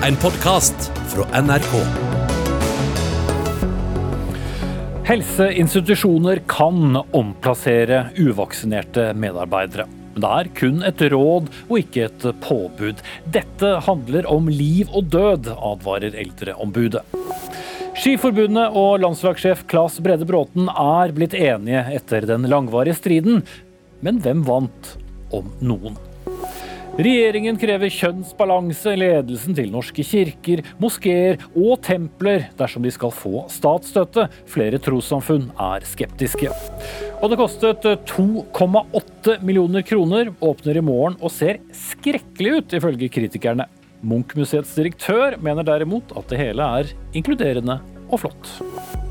En podkast fra NRK. Helseinstitusjoner kan omplassere uvaksinerte medarbeidere. Men det er kun et råd og ikke et påbud. Dette handler om liv og død, advarer Eldreombudet. Skiforbundet og landslagssjef Claes Brede Bråten er blitt enige etter den langvarige striden. Men hvem vant, om noen? Regjeringen krever kjønnsbalanse i ledelsen til norske kirker, moskeer og templer dersom de skal få statsstøtte. Flere trossamfunn er skeptiske. Og det kostet 2,8 millioner kroner, åpner i morgen og ser skrekkelig ut, ifølge kritikerne. Munch-museets direktør mener derimot at det hele er inkluderende og flott.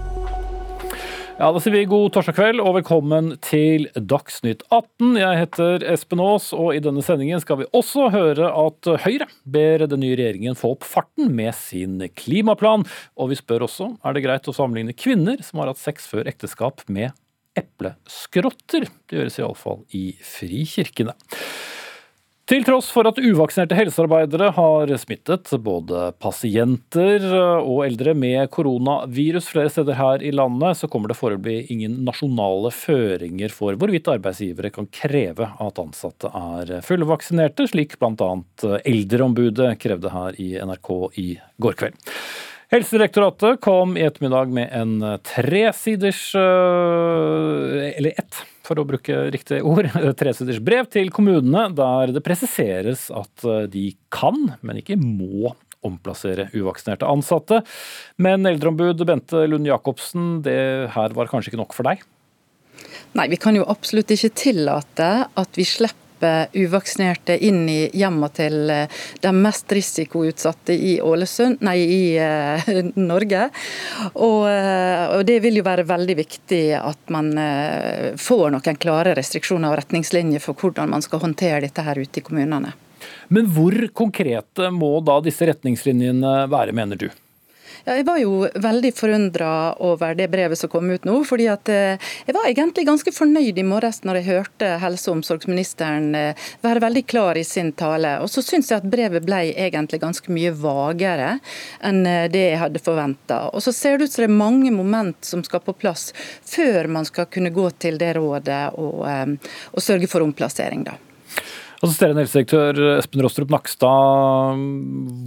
Ja, Da sier vi god torsdag kveld og velkommen til Dagsnytt 18. Jeg heter Espen Aas, og i denne sendingen skal vi også høre at Høyre ber den nye regjeringen få opp farten med sin klimaplan. Og vi spør også er det greit å sammenligne kvinner som har hatt sex før ekteskap med epleskrotter. Det gjøres iallfall i frikirkene. Til tross for at uvaksinerte helsearbeidere har smittet både pasienter og eldre med koronavirus flere steder her i landet, så kommer det foreløpig ingen nasjonale føringer for hvorvidt arbeidsgivere kan kreve at ansatte er fullvaksinerte, slik bl.a. Eldreombudet krevde her i NRK i går kveld. Helsedirektoratet kom i ettermiddag med en tresiders Eller ett for å bruke riktig ord, tresiders brev til kommunene der det presiseres at eh, de kan, men ikke må omplassere uvaksinerte ansatte. Men eldreombud Bente Lund Jacobsen, det her var kanskje ikke nok for deg? Nei, vi kan jo absolutt ikke tillate at vi slipper uvaksinerte inn i hjemmene til eh, de mest risikoutsatte i Ålesund, nei, i uh, Norge. Og, uh, og, Det vil jo være veldig viktig at man får noen klare restriksjoner og retningslinjer for hvordan man skal håndtere dette her ute i kommunene. Men hvor konkrete må da disse retningslinjene være, mener du? Ja, jeg var jo veldig forundra over det brevet som kom ut nå. fordi at eh, Jeg var egentlig ganske fornøyd i morges når jeg hørte helse- og omsorgsministeren eh, være veldig klar i sin tale. Og så syns jeg at brevet ble egentlig ganske mye vagere enn eh, det jeg hadde forventa. Og så ser det ut som det er mange moment som skal på plass før man skal kunne gå til det rådet og, og sørge for omplassering. da. Assisterende helsedirektør Espen Rostrup Nakstad,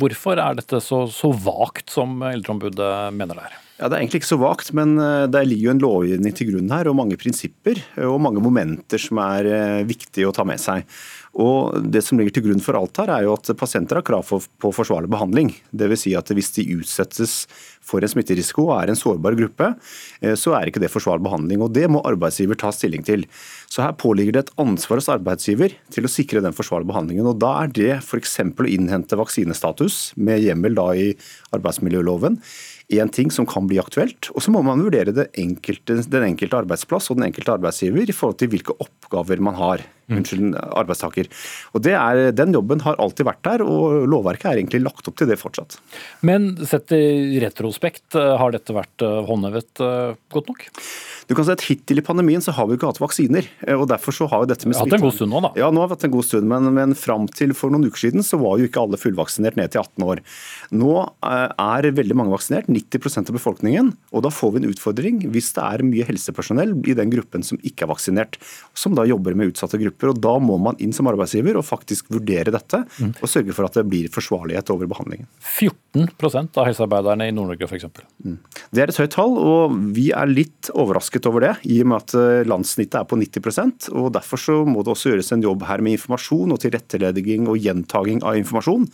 hvorfor er dette så, så vagt som Eldreombudet mener det er? Ja, Det er egentlig ikke så vagt, men eh, det ligger jo en lovgivning til grunn her, og mange prinsipper og mange momenter som er eh, viktige å ta med seg. Og Det som ligger til grunn for alt her, er jo at pasienter har krav på forsvarlig behandling. Dvs. Si at hvis de utsettes for en smitterisiko og er en sårbar gruppe, eh, så er ikke det forsvarlig behandling. og Det må arbeidsgiver ta stilling til. Så Her påligger det et ansvar hos arbeidsgiver til å sikre den forsvarlige behandlingen. og Da er det f.eks. å innhente vaksinestatus med hjemmel da i arbeidsmiljøloven én ting som kan bli aktuelt. Og så må man vurdere enkelte, den enkelte arbeidsplass og den enkelte arbeidsgiver i forhold til hvilke oppgaver man har. Unnskyld, arbeidstaker. Og er, Den jobben har alltid vært der, og lovverket er egentlig lagt opp til det fortsatt. Men sett i retrospekt, har dette vært eh, håndhevet eh, godt nok? Du kan si at Hittil i pandemien så har vi ikke hatt vaksiner. Eh, og derfor så har jo dette med smitte... Hatt en god stund nå, da. Ja, nå har vi hatt en god stund, men, men fram til for noen uker siden så var jo ikke alle fullvaksinert ned til 18 år. Nå eh, er veldig mange vaksinert, 90% av befolkningen. Og da får vi en utfordring hvis det er mye helsepersonell i den gruppen som ikke er vaksinert, som da jobber med utsatte grupper. og Da må man inn som arbeidsgiver og faktisk vurdere dette, mm. og sørge for at det blir forsvarlighet over behandlingen. 14% av helsearbeiderne i Nord-Norge f.eks. Mm. Det er et høyt tall, og vi er litt overrasket over det, i og med at eh, landssnittet er på 90% og Derfor så må det også gjøres en jobb her med informasjon og tilrettelegging og gjentaging av informasjon.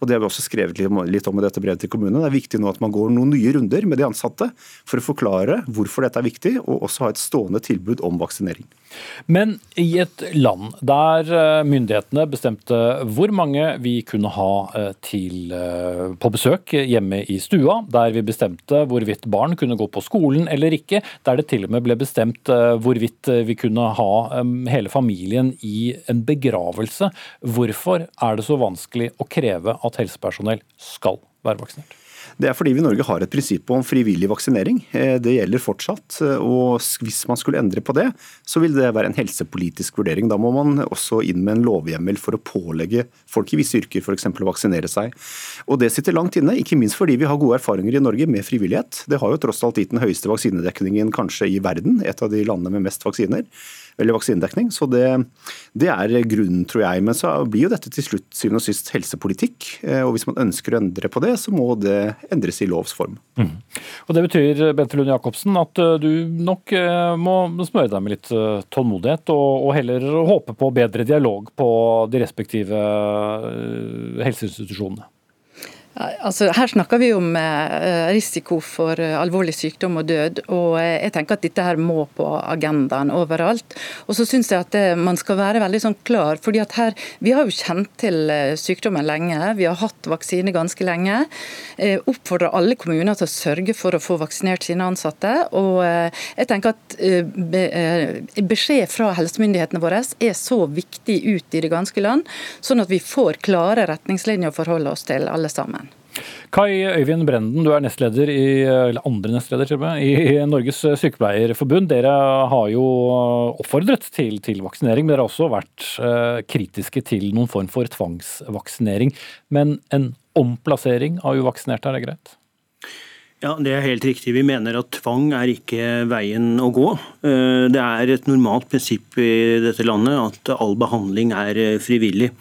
Og Det har vi også skrevet litt om i dette brevet til kommunene. Det er viktig nå at man går noen nye runder med de ansatte for å forklare hvorfor dette er viktig, og også ha et stående tilbud om vaksinering. Men i et land der eh, myndighetene bestemte hvor mange vi kunne ha eh, til, eh, på besøk hjemme i stua, der vi bestemte hvorvidt barn kunne gå på skolen eller ikke, der det til og med ble bestemt hvorvidt vi kunne ha hele familien i en begravelse, hvorfor er det så vanskelig å kreve at helsepersonell skal være vaksinert? Det er fordi vi i Norge har et prinsipp om frivillig vaksinering. Eh, det gjelder fortsatt. og Hvis man skulle endre på det, så vil det være en helsepolitisk vurdering. Da må man også inn med en lovhjemmel for å pålegge folk i visse yrker f.eks. å vaksinere seg. Og Det sitter langt inne, ikke minst fordi vi har gode erfaringer i Norge med frivillighet. Det har jo tross alt gitt den høyeste vaksinedekningen kanskje i verden, et av de landene med mest vaksiner eller vaksinedekning. Så det, det, er grunnen, tror jeg. Men så blir jo dette til slutt syvende og sist helsepolitikk. Eh, og hvis man ønsker å endre på det, så må det endres i lovs form. Mm. Og Det betyr Bente Lund Jacobsen, at eh, du nok eh, må smøre deg med litt tålmodighet, og, og heller håpe på bedre dialog på de respektive helseinstitusjonene? Altså, her snakker vi om eh, risiko for eh, alvorlig sykdom og død. og eh, jeg tenker at Dette her må på agendaen overalt. Og så synes jeg at Man skal være veldig sånn klar. fordi at her, Vi har jo kjent til sykdommen lenge. Vi har hatt vaksine ganske lenge. Oppfordrer alle kommuner til å sørge for å få vaksinert sine ansatte. og jeg tenker at Beskjed fra helsemyndighetene våre er så viktig ut i det ganske land, sånn at vi får klare retningslinjer å forholde oss til alle sammen. Kai Øyvind Brenden, du er nestleder i, eller andre nestleder til meg, i Norges sykepleierforbund. Dere har jo oppfordret til, til vaksinering, men dere har også vært eh, kritiske til noen form for tvangsvaksinering. Men en omplassering av uvaksinerte, er det greit? Ja, Det er helt riktig. Vi mener at tvang er ikke veien å gå. Eh, det er et normalt prinsipp i dette landet at all behandling er eh, frivillig.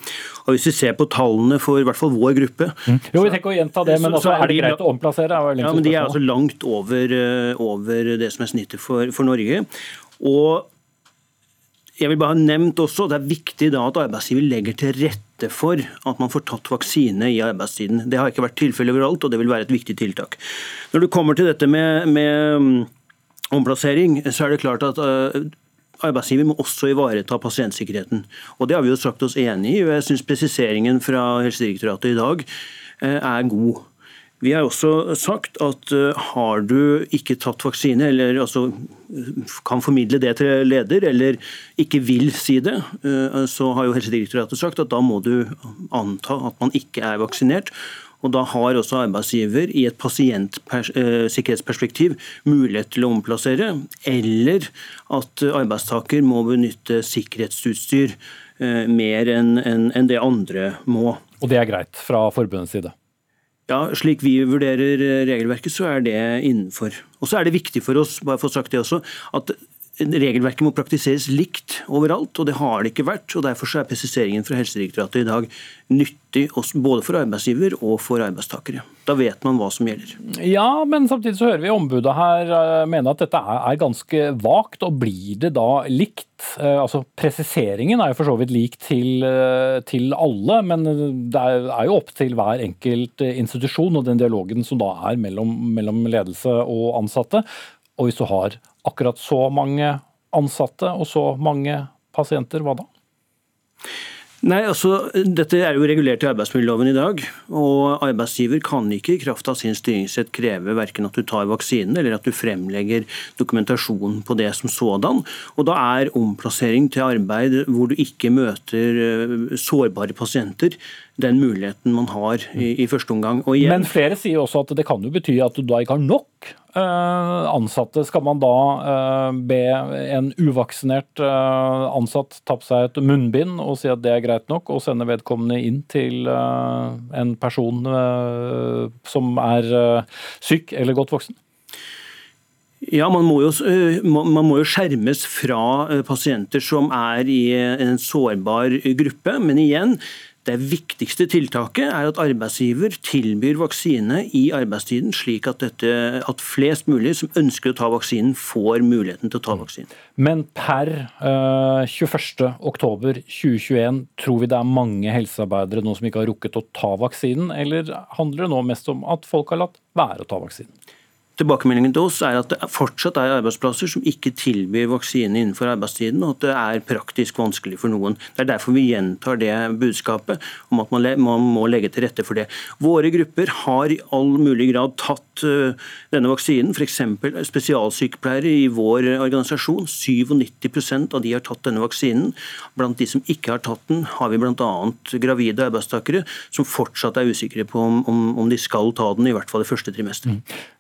Og Hvis vi ser på tallene for i hvert fall vår gruppe mm. Jo, vi tenker å gjenta det, men så, så er det greit å omplassere? Ja, men De er altså langt over, eh, over det som er snittet for, for Norge. Og jeg vil bare ha nevnt også, Det er viktig da at arbeidsgiver legger til rette for at man får tatt vaksine i arbeidstiden. Det har ikke vært tilfellet overalt, og det vil være et viktig tiltak. Når det kommer til dette med, med mm, omplassering, så er det klart at uh, arbeidsgiver må også ivareta pasientsikkerheten. Og Det har vi jo sagt oss enig i. og Jeg syns presiseringen fra Helsedirektoratet i dag uh, er god. Vi har også sagt at uh, har du ikke tatt vaksine, eller altså, kan formidle det til leder, eller ikke vil si det, uh, så har jo Helsedirektoratet sagt at da må du anta at man ikke er vaksinert. Og Da har også arbeidsgiver i et pasientsikkerhetsperspektiv uh, mulighet til å omplassere, eller at arbeidstaker må benytte sikkerhetsutstyr mer enn det andre må. Og det er greit fra forbundets side? Ja, Slik vi vurderer regelverket, så er det innenfor. Og så er det viktig for oss bare for å sagt det også, at regelverket må praktiseres likt overalt, og det har det ikke vært. og Derfor er presiseringen fra Helsedirektoratet i dag nyttig både for arbeidsgiver og for arbeidstakere. Da vet man hva som gjelder. Ja, men samtidig så hører vi ombudet her eh, mene at dette er ganske vagt. og Blir det da likt? Eh, altså Presiseringen er jo for så vidt lik til, eh, til alle, men det er jo opp til hver enkelt institusjon og den dialogen som da er mellom, mellom ledelse og ansatte. Og hvis du har akkurat så mange ansatte og så mange pasienter, hva da? Nei, altså, Dette er jo regulert i arbeidsmiljøloven i dag. og Arbeidsgiver kan ikke i kraft av sin styringsrett kreve verken at du tar vaksinen eller at du fremlegger dokumentasjon på det som sådan. Og Da er omplassering til arbeid hvor du ikke møter eh, sårbare pasienter, den muligheten man har i, i første omgang. Igjen, Men flere sier også at det kan jo bety at du da ikke har nok uh, ansatte. Skal man da uh, be en uvaksinert uh, ansatt ta på seg et munnbind og si at det er greit nok, og sende vedkommende inn til en person som er syk eller godt voksen? Ja, man må, jo, man må, jo, skjermes fra pasienter som er i en sårbar gruppe. Men igjen, det viktigste tiltaket er at arbeidsgiver tilbyr vaksine i arbeidstiden, slik at, dette, at, flest mulig som ønsker å ta vaksinen, får muligheten til å ta vaksinen. Men per eh, 21.10.2021, tror vi det er mange helsearbeidere nå som ikke har rukket å ta vaksinen, eller handler det nå mest om at folk har latt være å ta vaksinen? Tilbakemeldingen til oss er at det fortsatt er arbeidsplasser som ikke tilbyr vaksine innenfor arbeidstiden, og at det er praktisk vanskelig for noen. Det er derfor vi gjentar det budskapet om at man må legge til rette for det. Våre grupper har i all mulig grad tatt uh, denne vaksinen, f.eks. spesialsykepleiere i vår organisasjon. 97% av de har tatt denne vaksinen. Blant de som ikke har tatt den, har vi bl.a. gravide arbeidstakere som fortsatt er usikre på om, om, de skal ta den, i hvert fall det første trimesteret. Mm.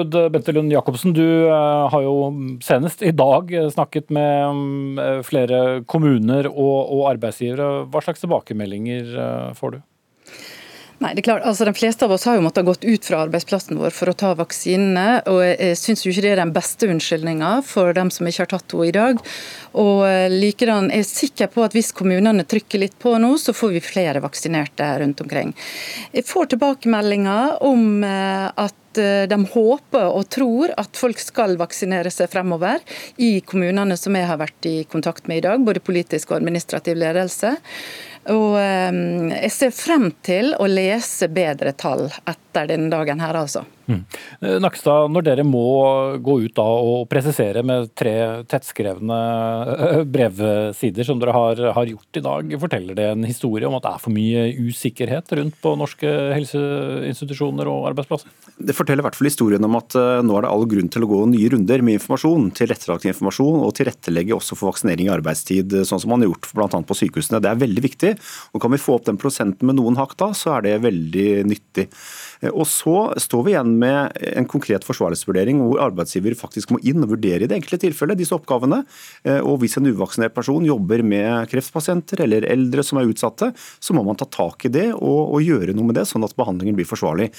Eldreombud Bente Lund Jacobsen, du eh, har jo senest i dag snakket med mm, eh, flere kommuner og arbeidsgivere. Hva slags tilbakemeldinger eh, får du? Nei, det er klart, altså De fleste av oss har jo måttet gått ut fra arbeidsplassen vår for å ta vaksinene. og Jeg syns ikke det er den beste unnskyldninga for dem som ikke har tatt henne i dag. Og likedan er jeg sikker på at hvis kommunene trykker litt på nå, så får vi flere vaksinerte rundt omkring. Jeg får tilbakemeldinger om at Eh, de håper og tror at folk skal vaksinere seg fremover i kommunene som jeg har vært i kontakt med i dag, både politisk og administrativ ledelse. Og eh, jeg ser frem til å lese bedre tall etter denne dagen her, altså. Mm. Eh, Nakstad, når dere må gå ut da og presisere med tre tettskrevne eh, brevsider som dere har, har, gjort i dag, forteller det en historie om at det er for mye usikkerhet rundt på norske helseinstitusjoner og arbeidsplasser? Det forteller i hvert fall historien om at eh, nå er det all grunn til å gå nye runder med informasjon, tilrettelagt informasjon, og tilrettelegge også for vaksinering i arbeidstid, sånn som man har gjort bl.a. på sykehusene. Det er veldig viktig. og Kan vi få opp den prosenten med noen hakk da, så er det veldig nyttig. Og Så står vi igjen med en konkret forsvarlighetsvurdering hvor arbeidsgiver faktisk må inn og vurdere i det enkelte tilfellet disse oppgavene. Eh, og Hvis en uvaksinert person jobber med kreftpasienter eller eldre som er utsatte, så må man ta tak i det og, og gjøre noe med det, sånn at behandlingen blir forsvarlig.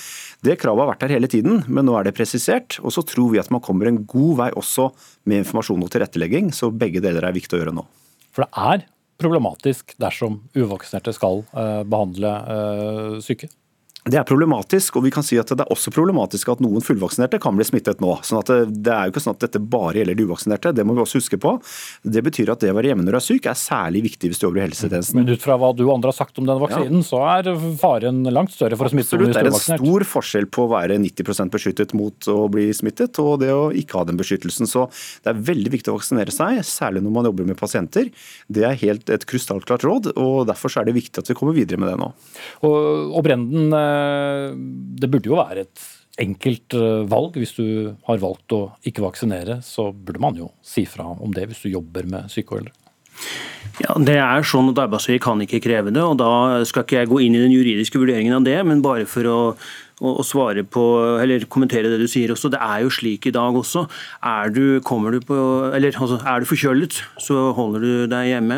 Det kravet har vært der hele tiden, men nå er det presisert. Og så tror vi at man kommer en god vei også med informasjon og tilrettelegging, så begge deler er viktig å gjøre nå. For det er problematisk dersom uvaksinerte skal uh, behandle uh, syke? Det er problematisk, og vi kan si at det er også problematisk at noen fullvaksinerte kan bli smittet nå. sånn at Det er jo ikke sånn at dette bare gjelder de uvaksinerte, det må vi også huske på. Det betyr at det å være hjemme når du er syk er særlig viktig hvis du jobber i helsetjenesten. Men ut fra hva du og andre har sagt om den vaksinen, ja. så er faren langt større for å smitte Absolutt, Det er en stor forskjell på å være 90% beskyttet mot å bli smittet, og det å ikke ha den beskyttelsen. Så det er veldig viktig å vaksinere seg, særlig når man jobber med pasienter. Det er helt et krystallklart råd, og derfor er det viktig at vi kommer videre med det nå. Og, og Brenden, Eh, det burde jo være et enkelt eh, valg. Hvis du har valgt å ikke vaksinere, så burde man jo si fra om det hvis du jobber med syke og eldre. Ja, det er sånn at Arbeidsgiver kan ikke kreve det. og Da skal ikke jeg gå inn i den juridiske vurderingen av det, men bare for å og, svare på, eller kommentere det du sier også. Det er jo slik i dag også. Er du, du på, eller, altså, er du forkjølet, så holder du deg hjemme.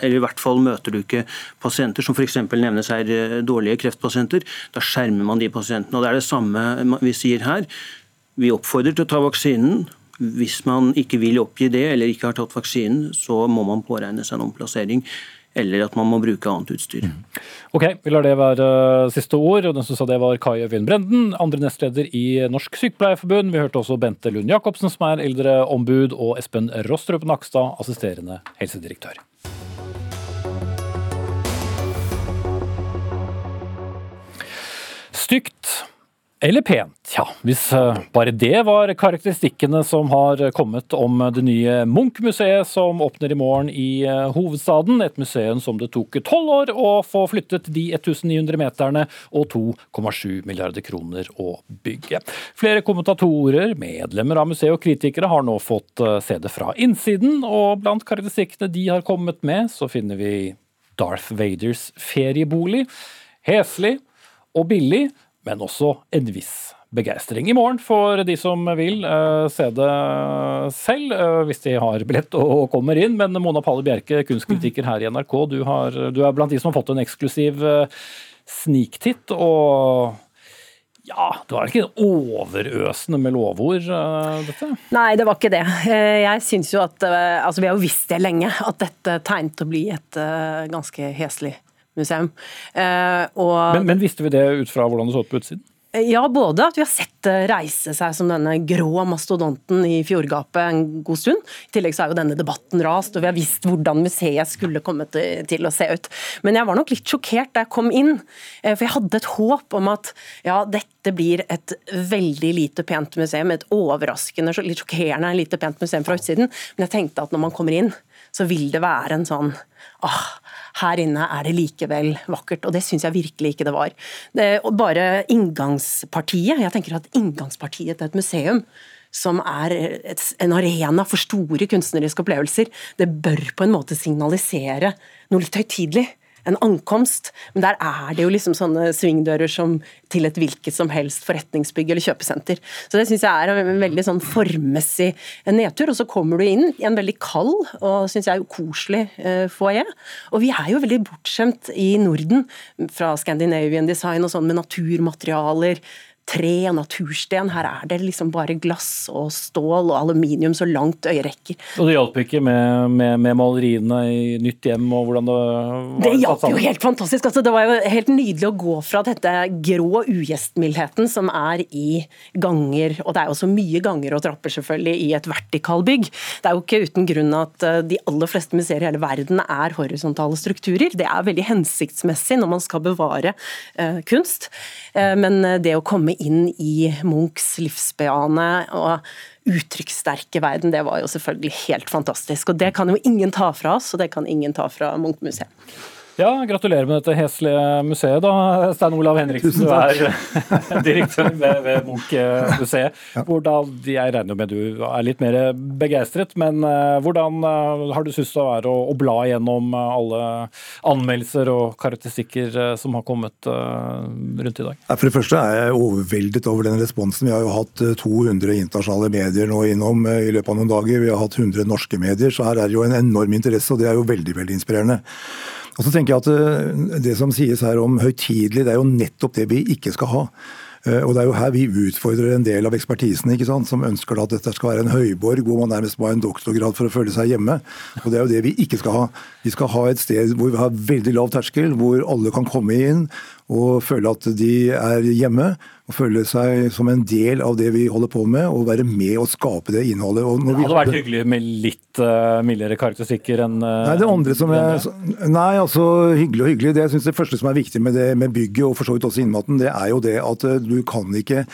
Eller i hvert fall møter du ikke pasienter som f.eks. nevnes her, eh, dårlige kreftpasienter. Da skjermer man de pasientene. og Det er det samme vi sier her. Vi oppfordrer til å ta vaksinen. Hvis man ikke vil oppgi det eller ikke har tatt vaksinen, så må man påregne seg en omplassering eller at man må bruke annet utstyr. Mm. Ok, Vi lar det være uh, siste ord. og Den som sa det var Kai Øyvind Brenden, andre nestleder i Norsk Sykepleierforbund. Vi hørte også Bente Lund Jacobsen, som er eldreombud, og Espen Rostrup Nakstad, assisterende helsedirektør. Stygt eller pent, ja. Hvis eh, bare det var karakteristikkene som har kommet om det nye Munch-museet som åpner i morgen i eh, hovedstaden. Et museum som det tok tolv år å få flyttet de 1900 meterne og 2,7 milliarder kroner å bygge. Flere kommentatorer, medlemmer av museet og kritikere har nå fått eh, se det fra innsiden, og blant karakteristikkene de har kommet med, så finner vi Darth Vaders feriebolig. Heslig og billig men også en viss begeistring. I morgen får de som vil uh, se det selv, uh, hvis de har billett og kommer inn. Men Mona Palle Bjerke, kunstkritiker her i NRK, du, har, du, er blant de som har fått en eksklusiv sniktitt. og ja, det var ikke overøsende med lovord, dette? Nei, det var ikke det. Jeg syns jo at Altså, vi har jo visst det lenge, at dette tegnet å bli et ganske heslig museum. Eh, og, men, men, visste vi det ut fra hvordan det så ut på utsiden? Ja, både at vi har sett det reise seg som denne grå mastodonten i fjordgapet en god stund. I tillegg så er jo denne debatten rast, og vi har visst hvordan museet skulle komme til, å se ut. Men jeg var nok litt sjokkert da jeg kom inn, eh, for jeg hadde et håp om at ja, dette blir et veldig lite pent museum, et overraskende, litt sjokkerende lite pent museum fra utsiden. Men jeg tenkte at når man kommer inn, så vil det være en sånn ah, her inne er det likevel vakkert. Og det syns jeg virkelig ikke det var. Det, bare inngangspartiet. Jeg tenker at inngangspartiet til et museum som er et, en arena for store kunstneriske opplevelser, det bør på en måte signalisere noe litt høytidelig en ankomst. Men der er det jo liksom sånne svingdører som til et hvilket som helst forretningsbygg eller kjøpesenter. Så det syns jeg er en veldig sånn formmessig nedtur. Og så kommer du inn i en veldig kald og syns jeg koselig eh, foajé. Og vi er jo veldig bortskjemt i Norden fra Scandinavian design og sånn med naturmaterialer tre og natursten. Her er det liksom bare glass og stål og aluminium så langt øyet rekker. Og det hjalp ikke med, med, med, maleriene i Nytt hjem og hvordan det var Det hjalp jo helt fantastisk. Altså, det var jo helt nydelig å gå fra dette grå ugjestmildheten som er i ganger, og det er jo så mye ganger og trapper selvfølgelig i et vertikalbygg. Det er jo ikke uten grunn at eh, de aller fleste museer i hele verden er horisontale strukturer. Det er veldig hensiktsmessig når man skal bevare uh, kunst, uh, men det å komme inn i Munchs livsbejaende og uttrykkssterke verden, det var jo selvfølgelig helt fantastisk. Og det kan jo ingen ta fra oss, og det kan ingen ta fra Munch-museet. Ja, Gratulerer med dette heslige museet, da, Stein Olav Henriksen. Du er direktør ved, ved Munch-museet. Hvordan, Jeg regner med du er litt mer begeistret, men eh, hvordan eh, har du syntes det være å, å bla gjennom alle anmeldelser og karakteristikker som har kommet rundt i dag? For det første er jeg overveldet over den responsen. Vi har jo hatt 200 internasjonale medier nå innom i løpet av noen dager. Vi har hatt 100 norske medier, så her er det jo en enorm interesse, og det er jo veldig, veldig inspirerende. Og så tenker jeg at eh, Det som sies her om høytidelig, det er jo nettopp det vi ikke skal ha. Eh, og Det er jo her vi utfordrer en del av ekspertisen, ikke sant? som ønsker at dette skal være en høyborg hvor man nærmest må ha en doktorgrad for å føle seg hjemme. Og Det er jo det vi ikke skal ha. Vi skal ha et sted hvor vi har veldig lav terskel, hvor alle kan komme inn og føle at de er hjemme og føle seg som en del av det vi holder på med, og være med og skape det innholdet. det hadde vært hyggelig med litt uh, mildere karakteristikker enn uh, Nei, det andre som er, nei, altså hyggelig og hyggelig. Det jeg synes det første som er viktig med, det, med bygget, og for så vidt også innmaten, det er jo det at uh, du kan ikke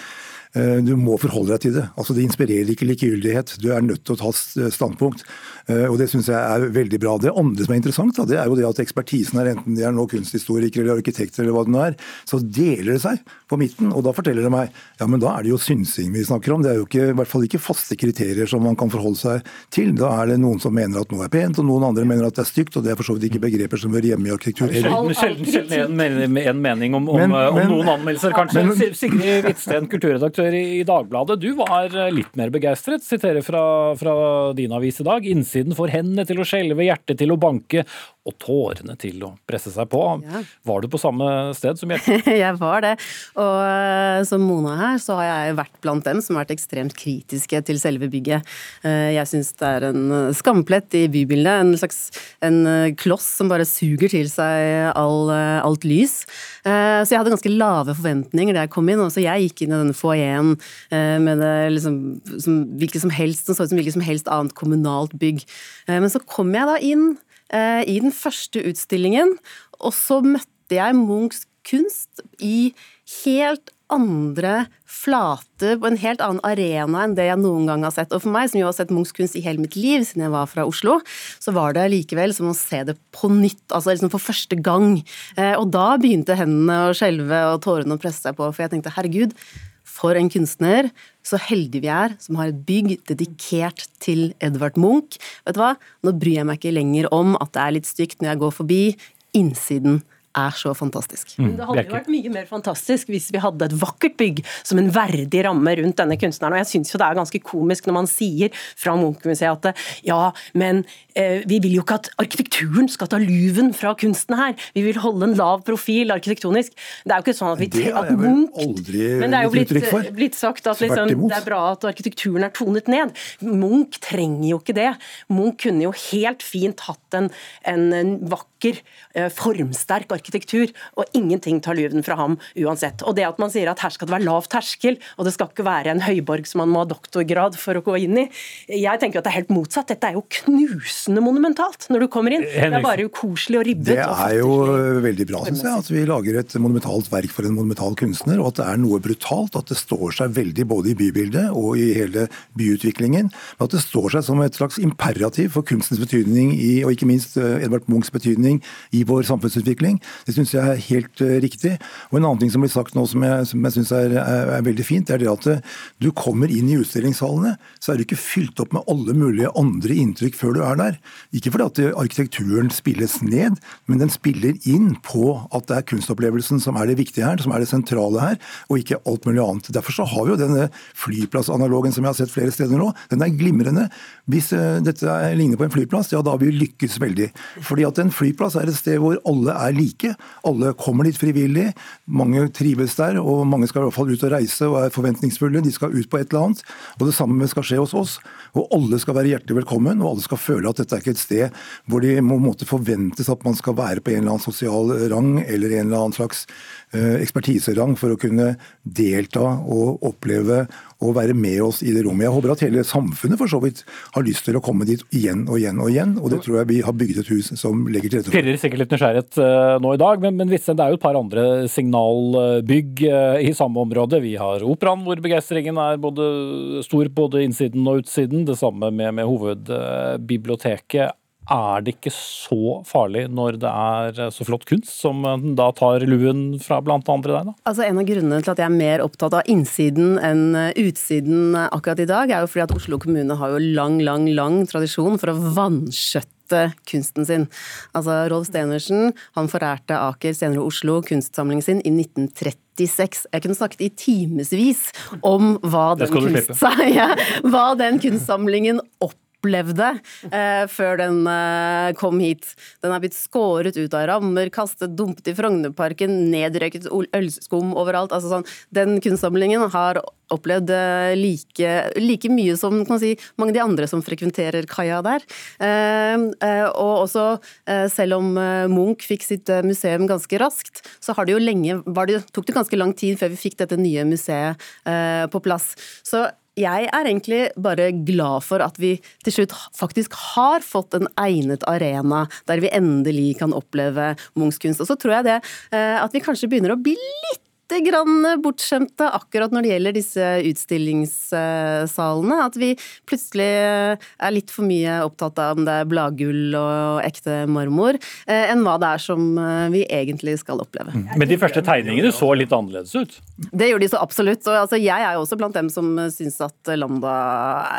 du må forholde deg til det. Altså Det inspirerer ikke likegyldighet. Du er nødt til å ta standpunkt. Eh, og Det syns jeg er veldig bra. Det andre som er interessant, det er jo det at ekspertisen er enten de er nå kunsthistorikere eller arkitekter eller hva det nå er, så deler det seg på midten. Og da forteller det meg ja, men da er det jo synsing vi snakker om. Det er jo ikke, i hvert fall ikke faste kriterier som man kan forholde seg til. Da er det noen som mener at noe er pent, og noen andre mener at det er stygt. Og det er for så vidt ikke begreper som hører hjemme i arkitektur. Sjelden, sjelden, sjelden en, en, mening om, om, men, om men, noen anmeldelser, kanskje. Men, Sigrid Hvitsten, kulturredaktør i, i Dagbladet. Du var litt mer begeistret. Siterer fra, fra din avis i dag. Innsiden får hendene til å skjelve, hjertet til å banke og tårene til å presse seg på. Ja. Var du på samme sted som hjertet? jeg var det. Og eh, som Mona her, så har jeg vært blant dem som har vært ekstremt kritiske til selve bygget. Eh, jeg syns det er en eh, skamplett i bybildet. En slags en kloss som bare suger til seg all, alt lys. Så jeg hadde ganske lave forventninger da jeg kom inn. Også jeg gikk inn i denne foajeen med det liksom, som hvilket som helst, som så ut som hvilket som helst annet kommunalt bygg. Men så kom jeg da inn i den første utstillingen, og så møtte jeg Munchs kunst i helt andre flater, på en helt annen arena enn det jeg noen gang har sett. Og for meg, som jo har sett Munchs kunst i hele mitt liv siden jeg var fra Oslo, så var det likevel som å se det på nytt, altså liksom for første gang. Eh, og da begynte hendene å skjelve og tårene å presse seg på, for jeg tenkte herregud, for en kunstner. Så heldige vi er som har et bygg dedikert til Edvard Munch. Vet du hva? Nå bryr jeg meg ikke lenger om at det er litt stygt når jeg går forbi. Innsiden er så fantastisk. Mm, det hadde jo vært mye mer fantastisk hvis vi hadde et vakkert bygg som en verdig ramme rundt denne kunstneren. Og jeg syns jo det er ganske komisk når man sier fra Munch-museet at ja, men eh, vi vil jo ikke at arkitekturen skal ta luven fra kunsten her. Vi vil holde en lav profil arkitektonisk. Det er jo ikke sånn at vi Det har jeg vel aldri Men det er jo blitt, blitt sagt at liksom, det er bra at arkitekturen er tonet ned. Munch trenger jo ikke det. Munch kunne jo helt fint hatt en, en, en vakker vakker, eh, formsterk arkitektur, og ingenting tar luven fra ham uansett. Og det at man sier at her skal det være lav terskel, og det skal ikke være en høyborg som man må ha doktorgrad for å gå inn i. Jeg tenker at det er helt motsatt. Dette er jo knusende monumentalt når du kommer inn. Det er bare ukoselig og ribbet. Det er jo veldig bra, syns jeg, at vi lager et monumentalt verk for en monumental kunstner, og at det er noe brutalt. At det står seg veldig både i bybildet og i hele byutviklingen. Men at det står seg som et slags imperativ for kunstens betydning i, og ikke minst eh, Edvard Munchs betydning i vår samfunnsutvikling. Det syns jeg er helt uh, riktig. Og En annen ting som blir sagt nå som jeg, som jeg syns er, er, er, veldig fint, det er det at uh, du kommer inn i utstillingshallene, så er du ikke fylt opp med alle mulige andre inntrykk før du er der. Ikke fordi at arkitekturen spilles ned, men den spiller inn på at det er kunstopplevelsen som er det viktige her, som er det sentrale her, og ikke alt mulig annet. Derfor så har vi jo denne flyplassanalogen som jeg har sett flere steder nå. Den er glimrende. Hvis dette ligner på en flyplass, ja da har vi lykkes veldig. Fordi at en flyplass er et sted hvor alle er like. Alle kommer dit frivillig. Mange trives der, og mange skal i hvert fall ut og reise og er forventningsfulle. De skal ut på et eller annet. Og det samme skal skje hos oss. Og alle skal være hjertelig velkommen, og alle skal føle at dette er ikke et sted hvor de må måtte forventes at man skal være på en eller annen sosial rang eller en eller annen slags ekspertiserang for å kunne delta og oppleve og være med oss i det rommet. Jeg håper at hele samfunnet for så vidt har lyst til å komme dit igjen og igjen og igjen. Og det tror jeg vi har bygget et hus som legger til rette for. Pirrer sikkert litt nysgjerrighet uh, nå i dag, men, men det er jo et par andre signalbygg uh, i samme område. Vi har Operaen, hvor begeistringen er både stor både innsiden og utsiden. Det samme med, med hovedbiblioteket. Er det ikke så farlig når det er så flott kunst, som da tar luen fra andre deg? da? Altså En av grunnene til at jeg er mer opptatt av innsiden enn utsiden akkurat i dag, er jo fordi at Oslo kommune har jo lang, lang, lang tradisjon for å vanskjøtte kunsten sin. Altså Rolf Stenersen han forærte Aker, senere Oslo, kunstsamlingen sin i 1936. Jeg kunne snakket i timevis om hva den, kunst, ja, hva den kunstsamlingen opp opplevde eh, før den eh, kom hit. Den er blitt skåret ut av rammer, kastet, dumpet i Frognerparken, nedrøyket ølskum overalt. Altså sånn, den kunstsamlingen har opplevd eh, like, like, mye som si, mange av de andre som frekventerer kaia der. Eh, eh, og også, selv om Munch fikk sitt museum ganske raskt, så har det jo lenge, det, tok det ganske lang tid før vi fikk dette nye museet på plass. Så jeg er egentlig bare glad for at vi til slutt faktisk har fått en egnet arena der vi endelig kan oppleve Munchs kunst. Og så tror jeg det eh, at vi kanskje begynner å bli litt grann bortskjemte akkurat når det gjelder disse utstillingssalene. At vi plutselig er litt for mye opptatt av om det er bladgull og ekte marmor, eh, enn hva det er som eh, vi egentlig skal oppleve. Mm. Men de første tegningene så litt annerledes ut? Det gjorde de så absolutt. Og altså, jeg er jo også blant dem som syns at Lambda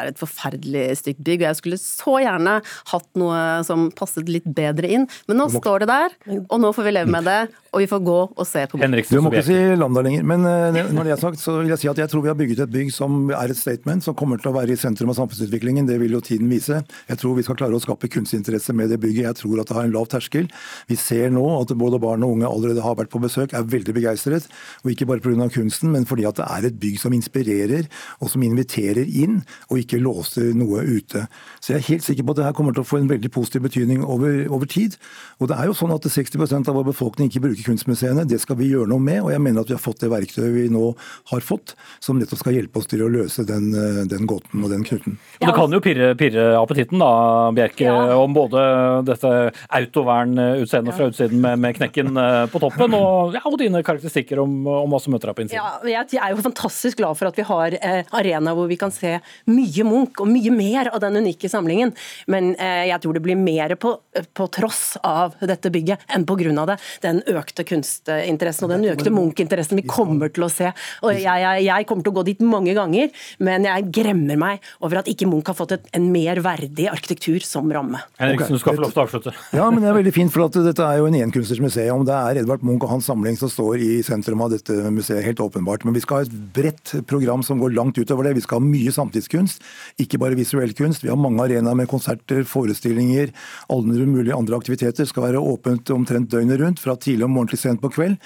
er et forferdelig stygt bygg. Og jeg skulle så gjerne hatt noe som passet litt bedre inn. Men nå står det der, og nå får vi leve med det. Og vi får gå og se på det. Du må ikke si Lambda lenger. Men eh, når det er sagt, så vil jeg si at jeg tror vi har bygget et bygg som er et statement, som kommer til å være i sentrum av samfunnsutviklingen. Det vil jo tiden vise. Jeg tror vi skal klare å skape kunstinteresse med det bygget. Jeg tror at det har en lav terskel. Vi ser nå at både barn og unge allerede har vært på besøk, er veldig begeistret. Og ikke bare pga. Kunsten, men fordi at det er et bygg som inspirerer, og som inviterer inn, og ikke låser noe ute. Så jeg er helt sikker på at det her kommer til å få en veldig positiv betydning over, over tid. Og det er jo sånn at 60% av vår befolkning ikke bruker kunstmuseene. Det skal vi gjøre noe med, og jeg mener at vi har fått det verktøyet vi nå har fått, som nettopp skal hjelpe oss til å løse den, eh, den gåten og den knuten. Ja. Det kan jo pirre, pirre appetitten da, Bjerke, ja. om både dette autovernutseendet fra utsiden med, med, knekken eh, på toppen, og, ja, og dine karakteristikker om, om, hva som møter deg på innsiden. Ja, jeg er jo fantastisk glad for at vi har eh, arena hvor vi kan se mye Munch og mye mer av den unike samlingen, men eh, jeg tror det blir mer på, på tross av dette bygget enn av det. Den økte kunstinteressen og den økte Munch-interessen vi kommer til å se. Og jeg, jeg, jeg, kommer til å gå dit mange ganger, men jeg gremmer meg over at ikke Munch har fått et, en mer verdig arkitektur som ramme. Henriksen, du skal få lov til å avslutte. Ja, men det er veldig fint, for at dette er jo en enkunstners museum. Det er Edvard Munch og hans samling som står i sentrum av dette museet helt åpenbart. Men vi skal ha et bredt program som går langt utover det. Vi skal ha mye samtidskunst, ikke bare visuell kunst. Vi har mange arenaer med konserter, forestillinger, alle mulige andre aktiviteter. Det skal være åpent omtrent døgnet rundt, fra tidlig om morgen til sent på kveld.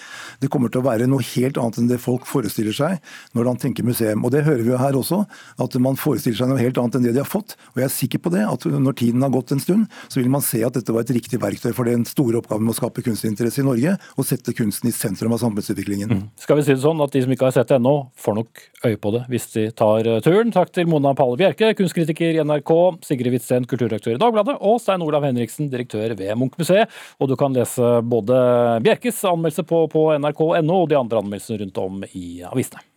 Det kommer til å være noe helt annet enn det folk forestiller seg når de tenker museum. Og det hører vi jo her også, at man forestiller seg noe helt annet enn det de har fått. Og jeg er sikker på det, at når tiden har gått en stund, så vil man se at dette var et riktig verktøy for den store oppgaven med å skape kunstinteresse i Norge, og sette kunsten i sentrum av samfunnsutviklingen. Mm. Skal vi si det sånn at de som ikke har sett det ennå, får nok øye på det hvis de tar eh, turen. Takk til Mona Palle Bjerke, kunstkritiker i NRK, Sigrid Witzen, kulturredaktør i Dagbladet, og Stein Olav Henriksen, direktør ved Munch-museet. Og du kan lese både Bjerkes anmeldelse på, på nrk.no og de andre anmeldelsene rundt om i avisene.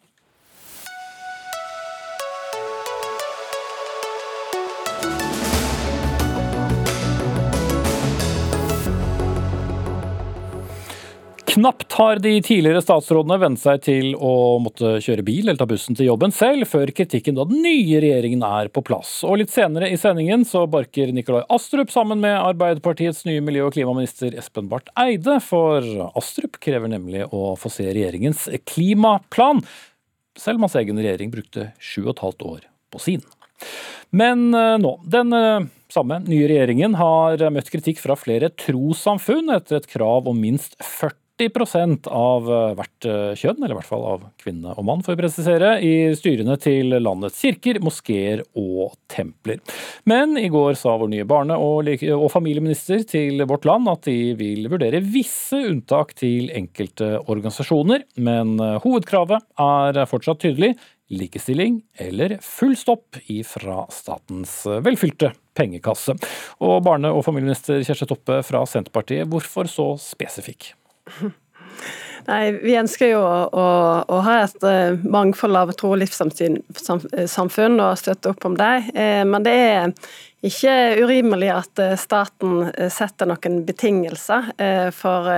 Knapt har de tidligere statsrådene vent seg til å måtte kjøre bil eller ta bussen til jobben selv, før kritikken av den nye regjeringen er på plass. Og litt senere i sendingen så barker Nikolai Astrup sammen med Arbeiderpartiets nye miljø- og klimaminister Espen Barth Eide, for Astrup krever nemlig å få se regjeringens klimaplan, selv om hans egen regjering brukte sju og et halvt år på sin. Men eh, nå, den eh, samme nye regjeringen har møtt kritikk fra flere trossamfunn etter et krav om minst 40 40 av eh, hvert eh, kjønn, eller i hvert fall av kvinne og mann, for å presisere, i styrene til landets kirker, moskeer og templer. Men i går sa vår nye barne- og, familieminister til Vårt Land at de vil vurdere visse unntak til enkelte organisasjoner, men eh, hovedkravet er fortsatt tydelig likestilling eller full stopp ifra statens velfylte pengekasse. Og barne- og familieminister Kjersti Toppe fra Senterpartiet, hvorfor så spesifikk? Nei, Vi ønsker jo å, å, å ha et uh, mangfold av tro- og livssamfunn og støtte opp om dem. Eh, men det er ikke urimelig at eh, staten eh, setter noen betingelser eh, for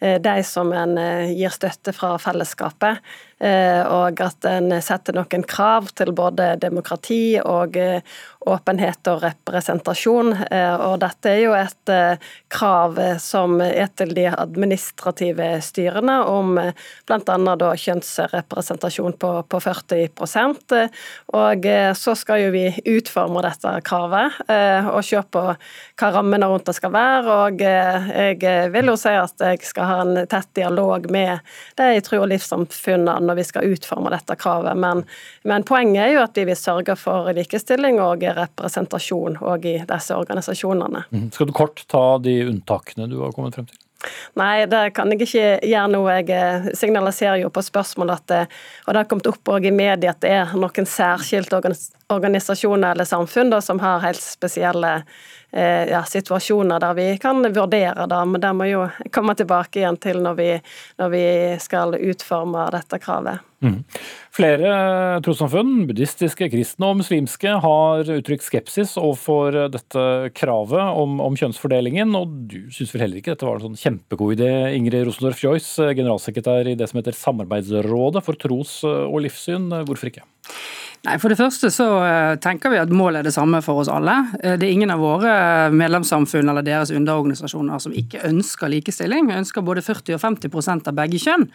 de som en gir støtte fra fellesskapet. Og at en setter noen krav til både demokrati og åpenhet og representasjon. Og dette er jo et krav som er til de administrative styrene om bl.a. kjønnsrepresentasjon på, på 40% Og så skal jo vi utforme dette kravet og se på hva rammene rundt det skal være. Og eh, jeg vil jo si at jeg skal ha en tett dialog med de tro- og livssamfunnene når vi skal utforme dette kravet. Men, men, poenget er jo at vi vil sørge for likestilling og representasjon òg i disse organisasjonene. Mm. Skal du kort ta de unntakene du har kommet frem til? Nei, det kan jeg ikke gjøre nå. Jeg eh, signaliserer jo på spørsmål at det, og det har kommet opp i media at det er noen særskilte organisasjoner eller samfunn da, som har helt spesielle Eh, ja, situasjoner der vi kan vurdere det, men det må jo komme tilbake igjen til når vi, når vi skal utforme dette kravet. Mm. Flere trossamfunn, buddhistiske, kristne og muslimske, har uttrykt skepsis overfor dette kravet om, om kjønnsfordelingen, og du syns vel heller ikke dette var en sånn kjempegod idé, Ingrid Rosendorf Joyce, generalsekretær i det som heter Samarbeidsrådet for tros- og livssyn. Hvorfor ikke? Nei, For det første så eh, tenker vi at målet er det samme for oss alle. Eh, det er ingen av våre medlemssamfunn eller deres underorganisasjoner som ikke ønsker likestilling. Vi ønsker både 40 og 50% av begge kjønn.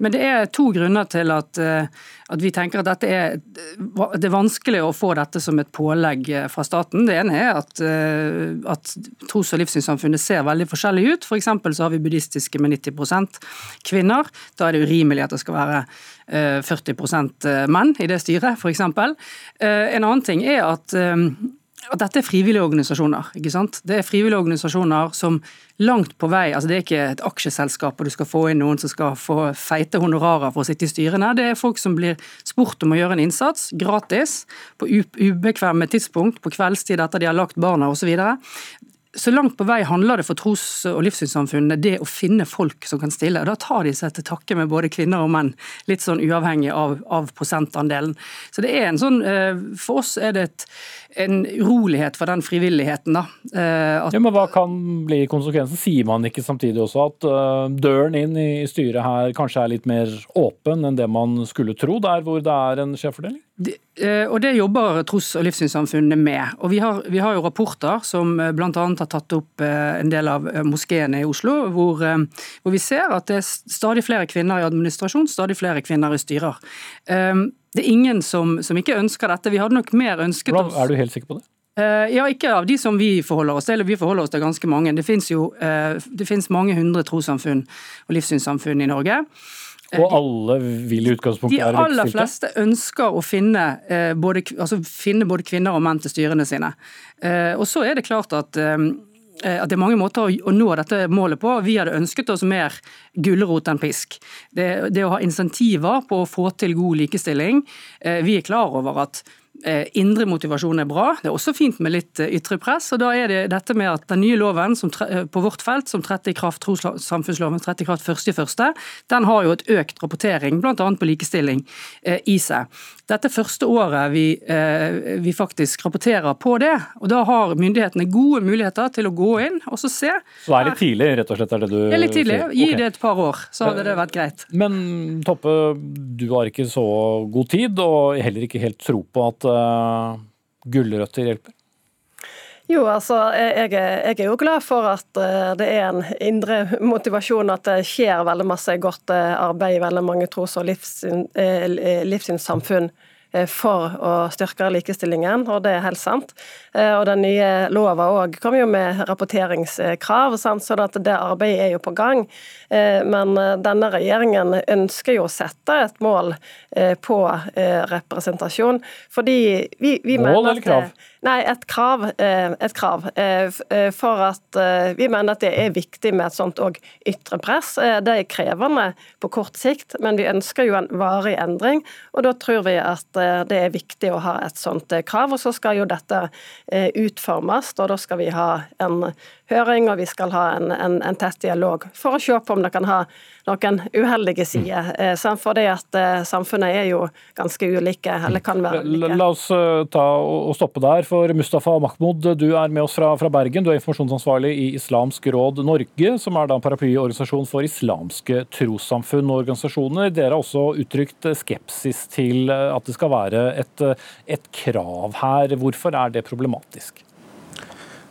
Men det er to grunner til at, eh, at vi tenker at er, det er vanskelig å få dette som et pålegg fra staten. Det ene er at, at tros- og livssynssamfunnet ser veldig forskjellig ut. For så har vi buddhistiske med 90% kvinner. Da er det urimelig at det skal være 40 eh, menn i det styret, f.eks. Eh, en annen ting er at eh, at dette er frivillige organisasjoner. ikke sant? Det er frivillige organisasjoner som langt på vei altså Det er ikke et aksjeselskap og du skal få inn noen som skal få feite honorarer for å sitte i styrene. Det er folk som blir spurt om å gjøre en innsats, gratis, på ubekvemme tidspunkt, på kveldstid etter de har lagt barna osv så langt på vei handler det for tros- og livssynssamfunnene det å finne folk som kan stille. og Da tar de seg til takke med både kvinner og menn, litt sånn uavhengig av, av prosentandelen. Så det er en sånn, eh, For oss er det et, en urolighet for den frivilligheten. da. Eh, at... ja, men Hva kan bli konsekvensen? Sier man ikke samtidig også at uh, døren inn i styret her kanskje er litt mer åpen enn det man skulle tro, der hvor det er en skjevfordeling? Eh, og Det jobber tros- og livssynssamfunnene med. Og vi har, vi har jo rapporter som bl.a. har tatt opp en del av moskeene i Oslo, hvor, hvor, vi ser at det er stadig flere kvinner i administrasjon, stadig flere kvinner i styrer. Det er ingen som, som ikke ønsker dette. Vi hadde nok mer ønsket oss Er du helt sikker på det? Eh, ja, ikke av de som vi forholder oss til. Vi forholder oss til ganske mange. Det finnes jo eh, det finnes mange hundre trossamfunn og livssynssamfunn i Norge. Og eh, alle vil i utgangspunktet være likestilte? De aller fleste ønsker å finne både, altså finne både, kvinner og menn til styrene sine. Og så er det klart at at det er mange måter å nå dette målet på. Vi hadde ønsket oss mer gulrot enn pisk. Det, det, å ha insentiver på å få til god likestilling. Vi er klar over at Eh, indre motivasjon er bra. Det er også fint med litt eh, ytre press. og da er det dette med at Den nye loven eh, på vårt felt, som trådte i kraft, trossamfunnsloven trådte i kraft 1.1., den har jo et økt rapportering, bl.a. på likestilling, i seg. Dette første året vi, vi, faktisk rapporterer på det. og Da har myndighetene gode muligheter til å gå inn og så se. Så er litt tidlig, rett og slett? er det du Det er litt tidlig. Gi okay. det et par år, så hadde det vært greit. Men Toppe, du har ikke så god tid, og heller ikke helt tro på at uh, gulrøtter hjelper? Jo, altså, jeg, jeg, er jo glad for at uh, det er en indre motivasjon, at det skjer veldig masse godt uh, arbeid i veldig mange tros- og livssyn, livssynssamfunn for å styrke likestillingen, og det er helt sant. Og Den nye lova òg kom jo med rapporteringskrav, så at det arbeidet er jo på gang. Men denne regjeringen ønsker jo å sette et mål på representasjon, fordi vi, vi Mål eller krav? Nei, et krav. Eh, et krav. Eh, eh, for at vi mener at det er viktig med et sånt òg ytre press. Det er krevende på kort sikt, men vi ønsker jo en varig endring. Og da tror vi at det er viktig å ha et sånt krav. Og så skal jo dette utformes, og da skal vi ha en høring, og vi skal ha en, en, en tett dialog for å se på om det kan ha noen uheldige sider. samt For det at samfunnet er jo ganske ulike, eller kan være ulike. La oss ta og stoppe der for Mustafa Mahmoud. Du er med oss fra, fra, Bergen. Du er informasjonsansvarlig i Islamsk råd Norge, som er da en paraplyorganisasjon for islamske trossamfunn og organisasjoner. Dere har også uttrykt skepsis til at det skal være et, et krav her. Hvorfor er det problematisk?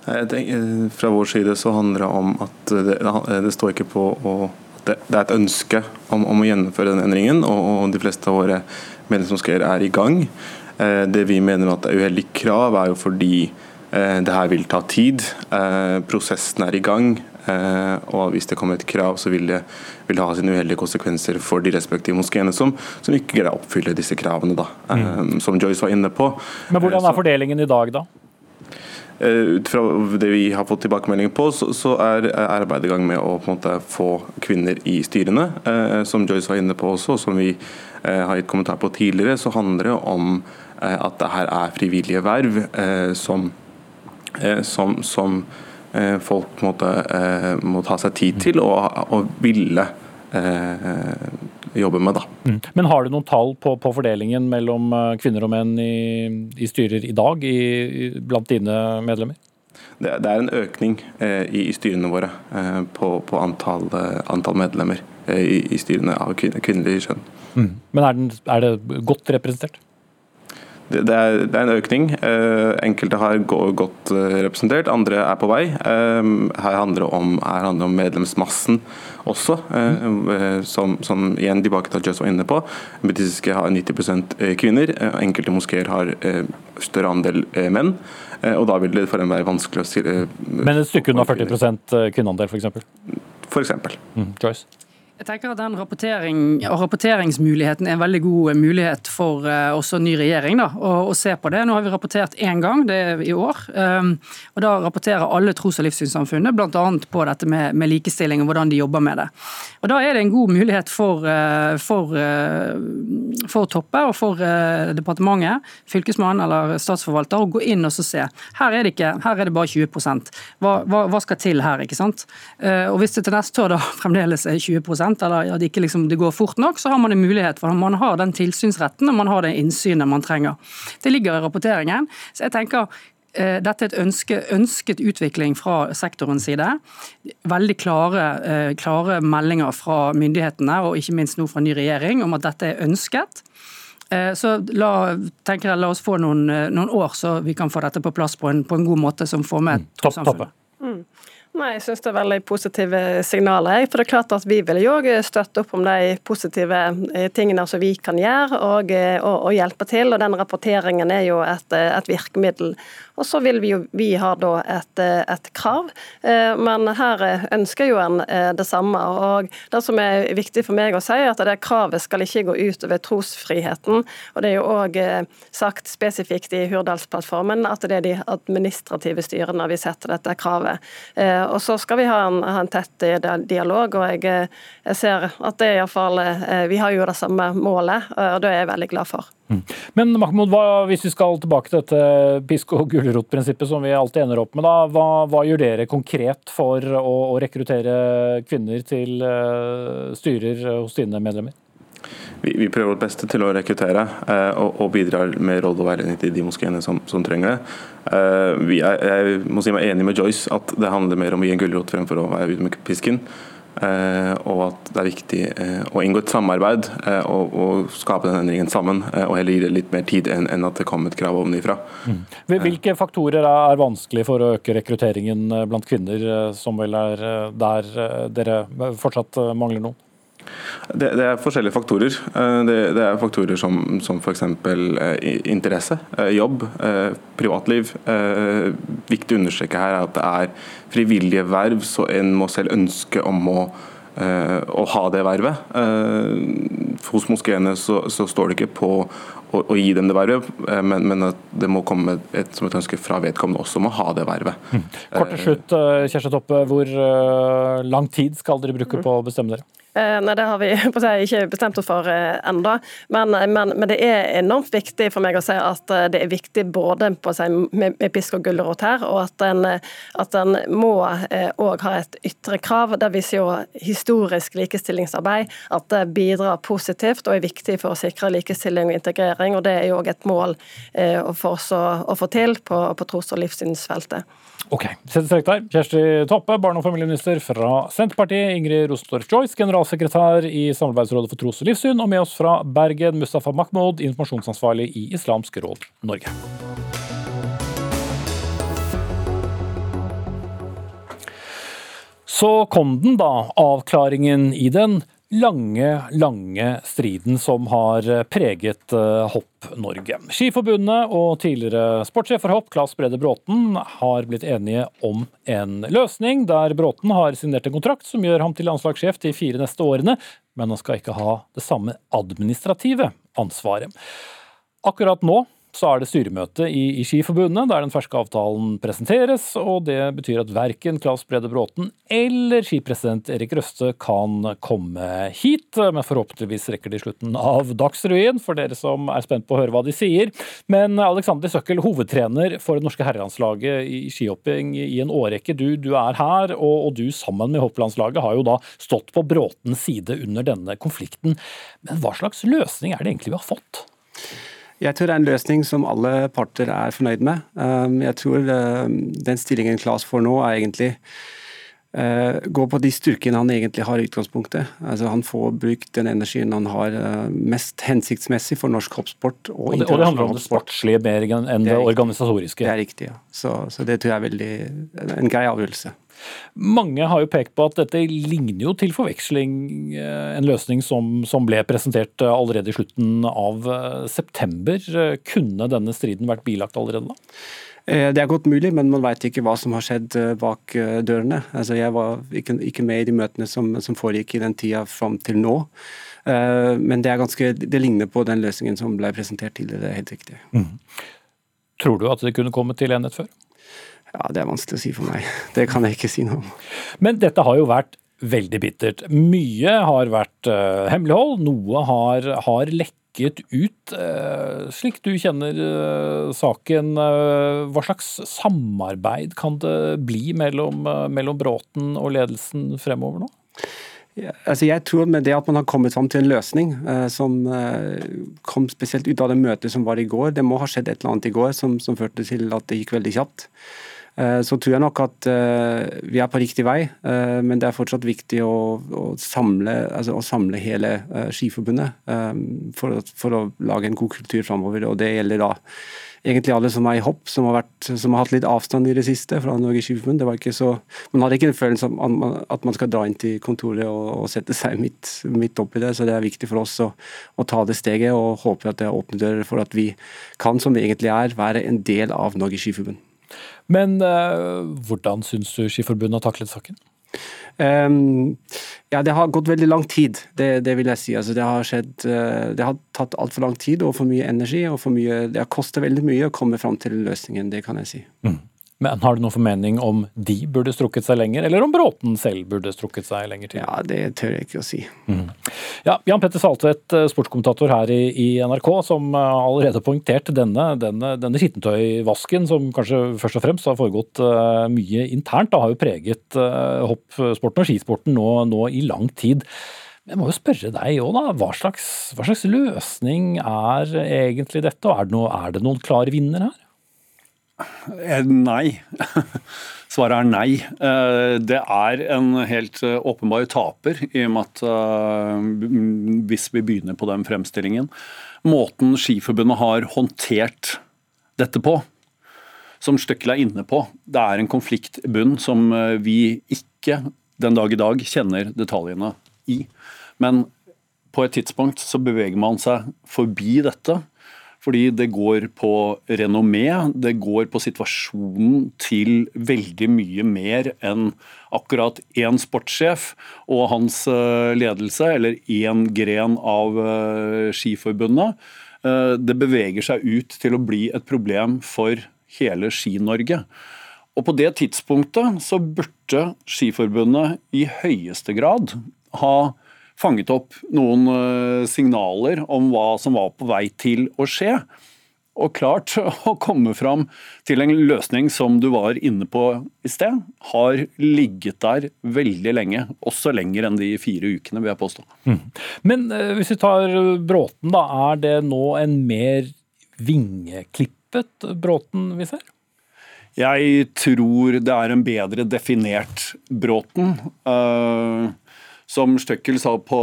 Tenker, fra vår side så handler det om at det, det står ikke på å det, er et ønske om, om, å gjennomføre den endringen, og, og de fleste av våre medlemsmoskeer er i gang. Eh, det vi mener at er uheldig krav, er jo fordi eh, det her vil ta tid. Eh, prosessen er i gang. Og hvis det kommer et krav, så vil det, vil ha sine uheldige konsekvenser for de respektive moskeene som, som, ikke greier å oppfylle disse kravene, da, mm. som Joyce var inne på. Men Hvordan er fordelingen i dag, da? Ut fra det vi har fått tilbakemeldinger på, så, er arbeidet i gang med å måte, få kvinner i styrene. som Joyce var inne på også, og som vi har gitt kommentar på tidligere, så handler det om at det her er frivillige verv eh, som, eh, som, som folk måtte, må ta seg tid til og, og ville jobbe med. Da. Mm. Men Har du noen tall på, på fordelingen mellom kvinner og menn i, i styrer i dag, i, blant dine medlemmer? Det, det er en økning eh, i, i, styrene våre eh, på, på antall, eh, antall, medlemmer i, i, styrene av kvinnelig kjønn. Mm. Men er, den, er det godt representert? Det, det, er, det, er, en økning. Eh, enkelte har godt eh, representert, andre er på vei. Eh, her handler det om, handler om medlemsmassen også, som, som, igjen tilbake til Just var inne på. Buddhistiske har 90% kvinner, enkelte moskeer har større andel menn. Og da vil det for en være vanskelig å si Men et stykke unna 40% kvinneandel, f.eks.? F.eks. Mm, Joyce? Jeg tenker at den rapportering, Rapporteringsmuligheten er en veldig god mulighet for uh, også ny regjering da, å, å, se på det. Nå har vi rapportert én gang, det er i år. Um, og Da rapporterer alle tros- og livssynssamfunnet bl.a. på dette med, med, likestilling og hvordan de jobber med det. Og Da er det en god mulighet for, uh, for, uh, for Toppe og for departementet, fylkesmann eller statsforvalter, å gå inn og se. Her er det, ikke, her er det bare 20 hva, hva, hva skal til her? ikke sant? og Hvis det til neste år da fremdeles er 20 eller at ikke liksom det går fort nok, så har man en mulighet for man har den tilsynsretten og man har det innsynet man trenger. Det ligger i rapporteringen. Så jeg tenker eh, dette er et ønske, ønsket utvikling fra sektorens side. Veldig klare, eh, klare meldinger fra myndighetene, og ikke minst nå fra ny regjering, om at dette er ønsket. Eh, så la, tenker jeg, la oss få noen, noen, år, så vi kan få dette på plass på en, på en god måte som får med trossamfunnet. Mm. Nei, Jeg syns det er veldig positive signaler. For det er klart at Vi vil jo støtte opp om de positive eh, tingene som vi kan gjøre, og, og, og hjelpe til. og Den rapporteringen er jo et, et virkemiddel. Og så vil vi jo vi ha da et, et, krav, eh, men her ønsker jo en eh, det samme. Og Det som er viktig for meg å si, er at det kravet skal ikke gå ut over trosfriheten. Og Det er jo òg eh, sagt spesifikt i Hurdalsplattformen at det er de administrative styrene vi setter dette kravet. Og Så skal vi ha en, ha en tett dialog, og jeg, jeg ser at det iallfall Vi har jo det samme målet, og det er jeg veldig glad for. Men Mahmoud, hva, hvis vi skal tilbake til dette pisk- og gulrot-prinsippet som vi alltid ender opp med, da, hva, hva gjør dere konkret for å, å rekruttere kvinner til uh, styrer hos dine medlemmer? Vi, vi, prøver vårt beste til å rekruttere eh, og, og bidrar med råd og veiledning til de moskeene som, som, trenger det. Uh, er, jeg må si meg enig med Joyce at det handler mer om å gi en gulrot fremfor å være ute med pisken. Eh, og at det er viktig eh, å inngå et samarbeid eh, og, og skape den endringen sammen. og heller gi det litt mer tid enn, at det kom et krav ovenifra. Mm. Hvilke faktorer er vanskelig for å øke rekrutteringen blant kvinner, som vel er der dere fortsatt mangler noen? Det, det, er forskjellige faktorer. Det, det er faktorer som, som f.eks. interesse, jobb, privatliv. Viktig å understreke her er at det er frivillige verv, så en må selv ønske om å, å ha det vervet. Hos moskeene så, så, står det ikke på å, å gi dem det vervet, men, men, at det må komme et, som et ønske fra vedkommende også om å ha det vervet. Mm. Kort til slutt, Kjersti Toppe. Hvor lang tid skal dere bruke på å bestemme dere? Eh, nei, Det har vi seg ikke bestemt oss for eh, ennå. Men, men, men, det er enormt viktig for meg å si at eh, det er viktig både seg med, med pisk og gulrot her, og at en, at en må òg ha et ytre krav. Det viser jo historisk likestillingsarbeid at det bidrar positivt og er viktig for å sikre likestilling og integrering. og Det er jo òg et mål for oss å, å få til på, på tros- og livssynsfeltet. Ok, Sett strek der. Kjersti Toppe, barne- og familieminister fra Senterpartiet. Ingrid Rostorff Joyce, generalsekretær i Samarbeidsrådet for tros- og livssyn. Og med oss fra Bergen, Mustafa Mahmoud, informasjonsansvarlig i Islamsk råd Norge. Så kom den, da. Avklaringen i den lange, lange striden som har preget eh, Hopp-Norge. Skiforbundet og tidligere sportssjef for Hopp, Claes Brede Bråten, har blitt enige om en løsning der Bråten har signert en kontrakt som gjør ham til landslagssjef de fire neste årene, men han skal ikke ha det samme administrative ansvaret. Akkurat nå så er det styremøte i, i Skiforbundet der den ferske avtalen presenteres, og det betyr at verken Claes Brede Bråten eller skipresident Erik Røste kan komme hit. Men forhåpentligvis rekker de slutten av Dagsrevyen, for dere som er spent på å høre hva de sier. Men Alexander Søkkel, hovedtrener for det norske herrelandslaget i skihopping i en årrekke. Du, du er her, og, og du sammen med hopplandslaget har jo da stått på Bråtens side under denne konflikten. Men hva slags løsning er det egentlig vi har fått? Jeg tror det er en løsning som alle parter er fornøyd med. Um, jeg tror um, den stillingen Klas får nå, er egentlig uh, gå på de styrkene han egentlig har i utgangspunktet. Altså, han får brukt den energien han har uh, mest hensiktsmessig for norsk hoppsport. Og, og, det, og det handler om det sportslige mer enn det, det organisatoriske? Det er riktig, ja. Så, så det tror jeg er veldig, en grei avgjørelse. Mange har jo pekt på at dette ligner jo til forveksling eh, en løsning som, som ble presentert eh, allerede i slutten av eh, september. Kunne denne striden vært bilagt allerede da? Det er godt mulig, men man vet ikke hva som har skjedd bak dørene. Altså, jeg var ikke, ikke, med i de møtene som, som foregikk i den tida fram til nå. Men det, ganske, det, ligner på den løsningen som ble presentert tidligere, helt riktig. Mm. Tror du at det kunne kommet til enhet før? Ja, Det er vanskelig å si for meg. Det kan jeg ikke si noe om. Men dette har jo vært veldig bittert. Mye har vært uh, hemmelighold, noe har, har lekket ut. Uh, slik du kjenner uh, saken, hva slags samarbeid kan det bli mellom, mellom Bråten og ledelsen fremover nå? Ja, altså jeg tror med det at man har kommet fram til en løsning eh, som eh, kom spesielt ut av det møtet som var i går Det må ha skjedd et eller annet i går som, som førte til at det gikk veldig kjapt. Eh, så tror jeg nok at vi er på riktig vei, men det er fortsatt viktig å, å, samle, altså å samle, hele Skiforbundet for, for, å lage en god kultur framover. Og det gjelder da egentlig alle som er i hopp, som har, vært, som har hatt litt avstand i det siste fra Norges Skiforbund. Man hadde ikke en følelse av at man skal dra inn til kontoret og, og sette seg midt, midt oppi det, så det er viktig for oss å, å ta det steget og håpe at det åpner dører for at vi kan, som vi egentlig er, være en del av Norges Skiforbund. Men uh, hvordan syns du Skiforbundet har taklet saken? Um, ja, det har gått veldig lang tid, det, det vil jeg si. Altså, det, har skjedd, uh, det har tatt altfor lang tid og for mye energi. og for mye, Det har kostet veldig mye å komme fram til løsningen, det kan jeg si. Mm. Men Har du noen formening om de burde strukket seg lenger, eller om Bråten selv burde strukket seg lenger til? Ja, Det tør jeg ikke å si. Mm. Ja, Jan Petter Saltvedt, eh, sportskommentator her i, i, NRK, som eh, allerede har poengtert denne, denne, denne skittentøyvasken, som kanskje først og fremst har foregått uh, mye internt, da har jo preget uh, hoppsporten og skisporten nå, nå, i lang tid. Jeg må jo spørre deg òg, da. Hva slags, hva slags, løsning er egentlig dette? Og er det, noe, er det noen klar vinner her? Eh, nei. Svaret er nei. Eh, det er en helt eh, åpenbar taper, i og med at hvis vi begynner på den fremstillingen Måten Skiforbundet har håndtert dette på, som Støkkel er inne på, det er en konflikt i bunn som vi ikke den dag i dag kjenner detaljene i. Men på et tidspunkt så beveger man seg forbi dette fordi det går på renommé, det går på situasjonen til veldig mye mer enn akkurat én sportssjef og hans eh, ledelse, eller én gren av eh, Skiforbundet. Eh, det beveger seg ut til å bli et problem for hele Ski-Norge. Og på det tidspunktet så burde Skiforbundet i høyeste grad ha fanget opp noen eh, signaler om hva som var på vei til å skje. Og klart å komme fram til en løsning som du var inne på i sted, har ligget der veldig lenge. Også lenger enn de fire ukene, vil jeg påstå. Mm. Men eh, hvis vi tar Bråten, da. Er det nå en mer vingeklippet Bråten vi ser? Jeg tror det er en bedre definert Bråten. Uh, som Støkkel sa på,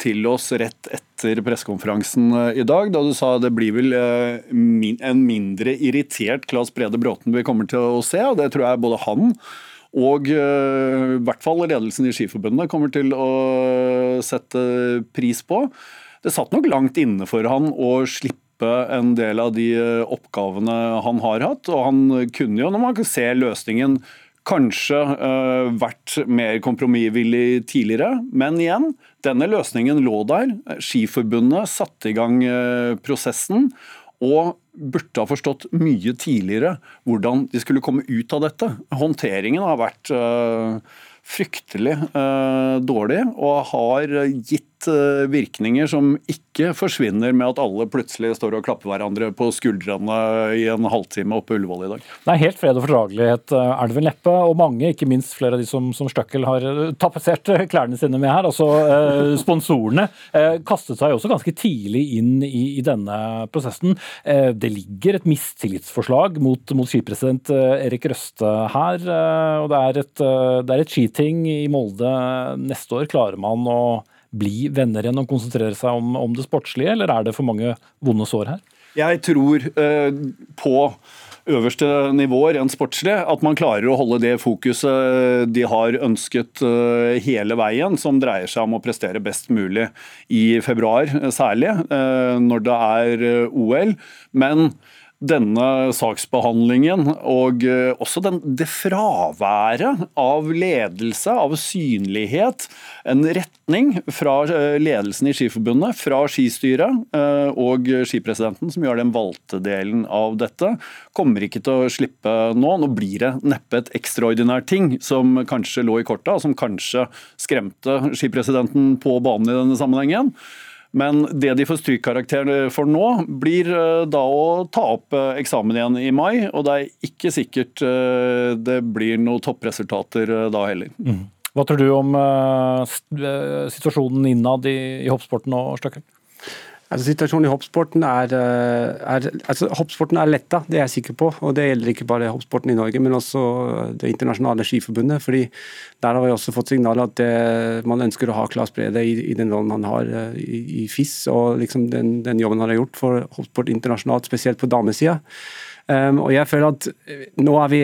til oss rett etter pressekonferansen eh, i dag, da du sa det blir vel eh, en mindre irritert Claes Brede Bråten vi kommer til å se. og Det tror jeg både han og uh, i hvert fall ledelsen i Skiforbundet kommer til å sette pris på. Det satt nok langt inne for han å slippe en del av de oppgavene han har hatt. Og han kunne jo, når man kan se løsningen Kanskje uh, vært mer kompromissvillig tidligere, men igjen, denne løsningen lå der. Skiforbundet satte i gang uh, prosessen og burde ha forstått mye tidligere hvordan de skulle komme ut av dette. Håndteringen har vært uh, fryktelig dårlig og har gitt virkninger som ikke forsvinner med at alle plutselig står og klapper hverandre på skuldrene i en halvtime oppe på Ullevål i dag. Nei, Helt fred og fordragelighet eh, er det vel neppe, og mange, ikke minst flere av de som, som Støkkel har eh, tapetsert klærne sine med her, altså eh, sponsorene, eh, kastet seg også ganske tidlig inn i, i denne prosessen. Eh, det ligger et mistillitsforslag mot, mot skipresident Erik Røste her, og det er et, det er et skiting i Molde neste år. Klarer man å bli venner igjen og konsentrere seg om, om det sportslige, eller er det for mange vonde sår her? Jeg tror eh, på øverste nivåer enn sportslig, at man klarer å holde det fokuset de har ønsket eh, hele veien, som dreier seg om å prestere best mulig i februar særlig, eh, når det er eh, OL. Men denne saksbehandlingen og eh, også den, det fraværet av ledelse, av synlighet, en retning fra eh, ledelsen i Skiforbundet, fra skistyret eh, og skipresidenten, som gjør den valgte delen av dette, kommer ikke til å slippe nå. Nå blir det neppe et ekstraordinært ting som kanskje lå i korta, og som kanskje skremte skipresidenten på banen i denne sammenhengen. Men det de får strykkarakter for nå, blir eh, da å ta opp eh, eksamen igjen i mai. Og det er ikke sikkert eh, det blir noen toppresultater da heller. Mm. Hva tror du om situasjonen innad i, i hoppsporten og Støkkel? Altså, situasjonen i hoppsporten er, eh, er, altså, hoppsporten er letta, det er jeg sikker på. og Det gjelder ikke bare hoppsporten i Norge, men også Det internasjonale skiforbundet. fordi Der har vi også fått signal at det, man ønsker å ha Claes Brede i, i, den rollen han har uh, i, i, FIS, og liksom den, den, jobben han har gjort for hoppsport internasjonalt, spesielt på damesida. Um, og jeg føler at nå er vi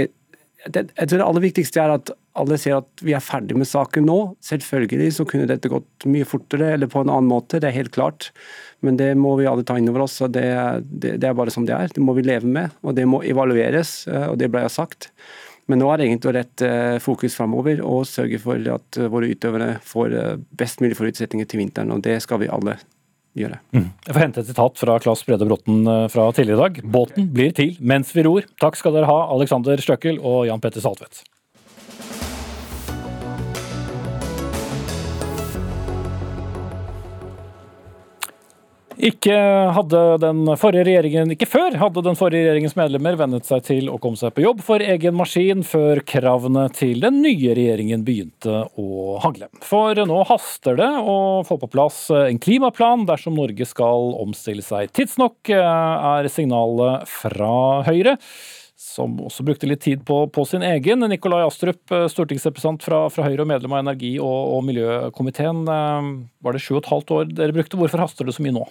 det, jeg tror det aller viktigste er at alle ser at vi er ferdig med saken nå. Selvfølgelig så kunne dette gått mye fortere eller på en annen måte, det er helt klart. Men det må vi alle ta inn over oss. og det, det, det, er bare som det er. Det må vi leve med, og det må evalueres. Eh, og det ble jeg sagt. Men nå er det egentlig å rette eh, fokus framover og sørge for at eh, våre utøvere får best mulig forutsetninger til vinteren. og Det skal vi alle gjøre. Mm. Jeg får hente et sitat fra Claes Brede Bråten fra tidligere i dag. Båten blir til mens vi ror. Takk skal dere ha, Alexander Støkkel og Jan Petter Saltvedt. Ikke hadde den forrige regjeringen, ikke før hadde den forrige regjeringens medlemmer vennet seg til å komme seg på jobb for egen maskin, før kravene til den nye regjeringen begynte å hagle. For nå haster det å få på plass en klimaplan dersom Norge skal omstille seg tidsnok, er signalet fra Høyre som også brukte litt tid på, på sin egen. Nikolai Astrup, stortingsrepresentant fra, fra, Høyre og medlem av energi- og, og miljøkomiteen. Var det sju og et halvt år dere brukte? Hvorfor haster det så mye nå?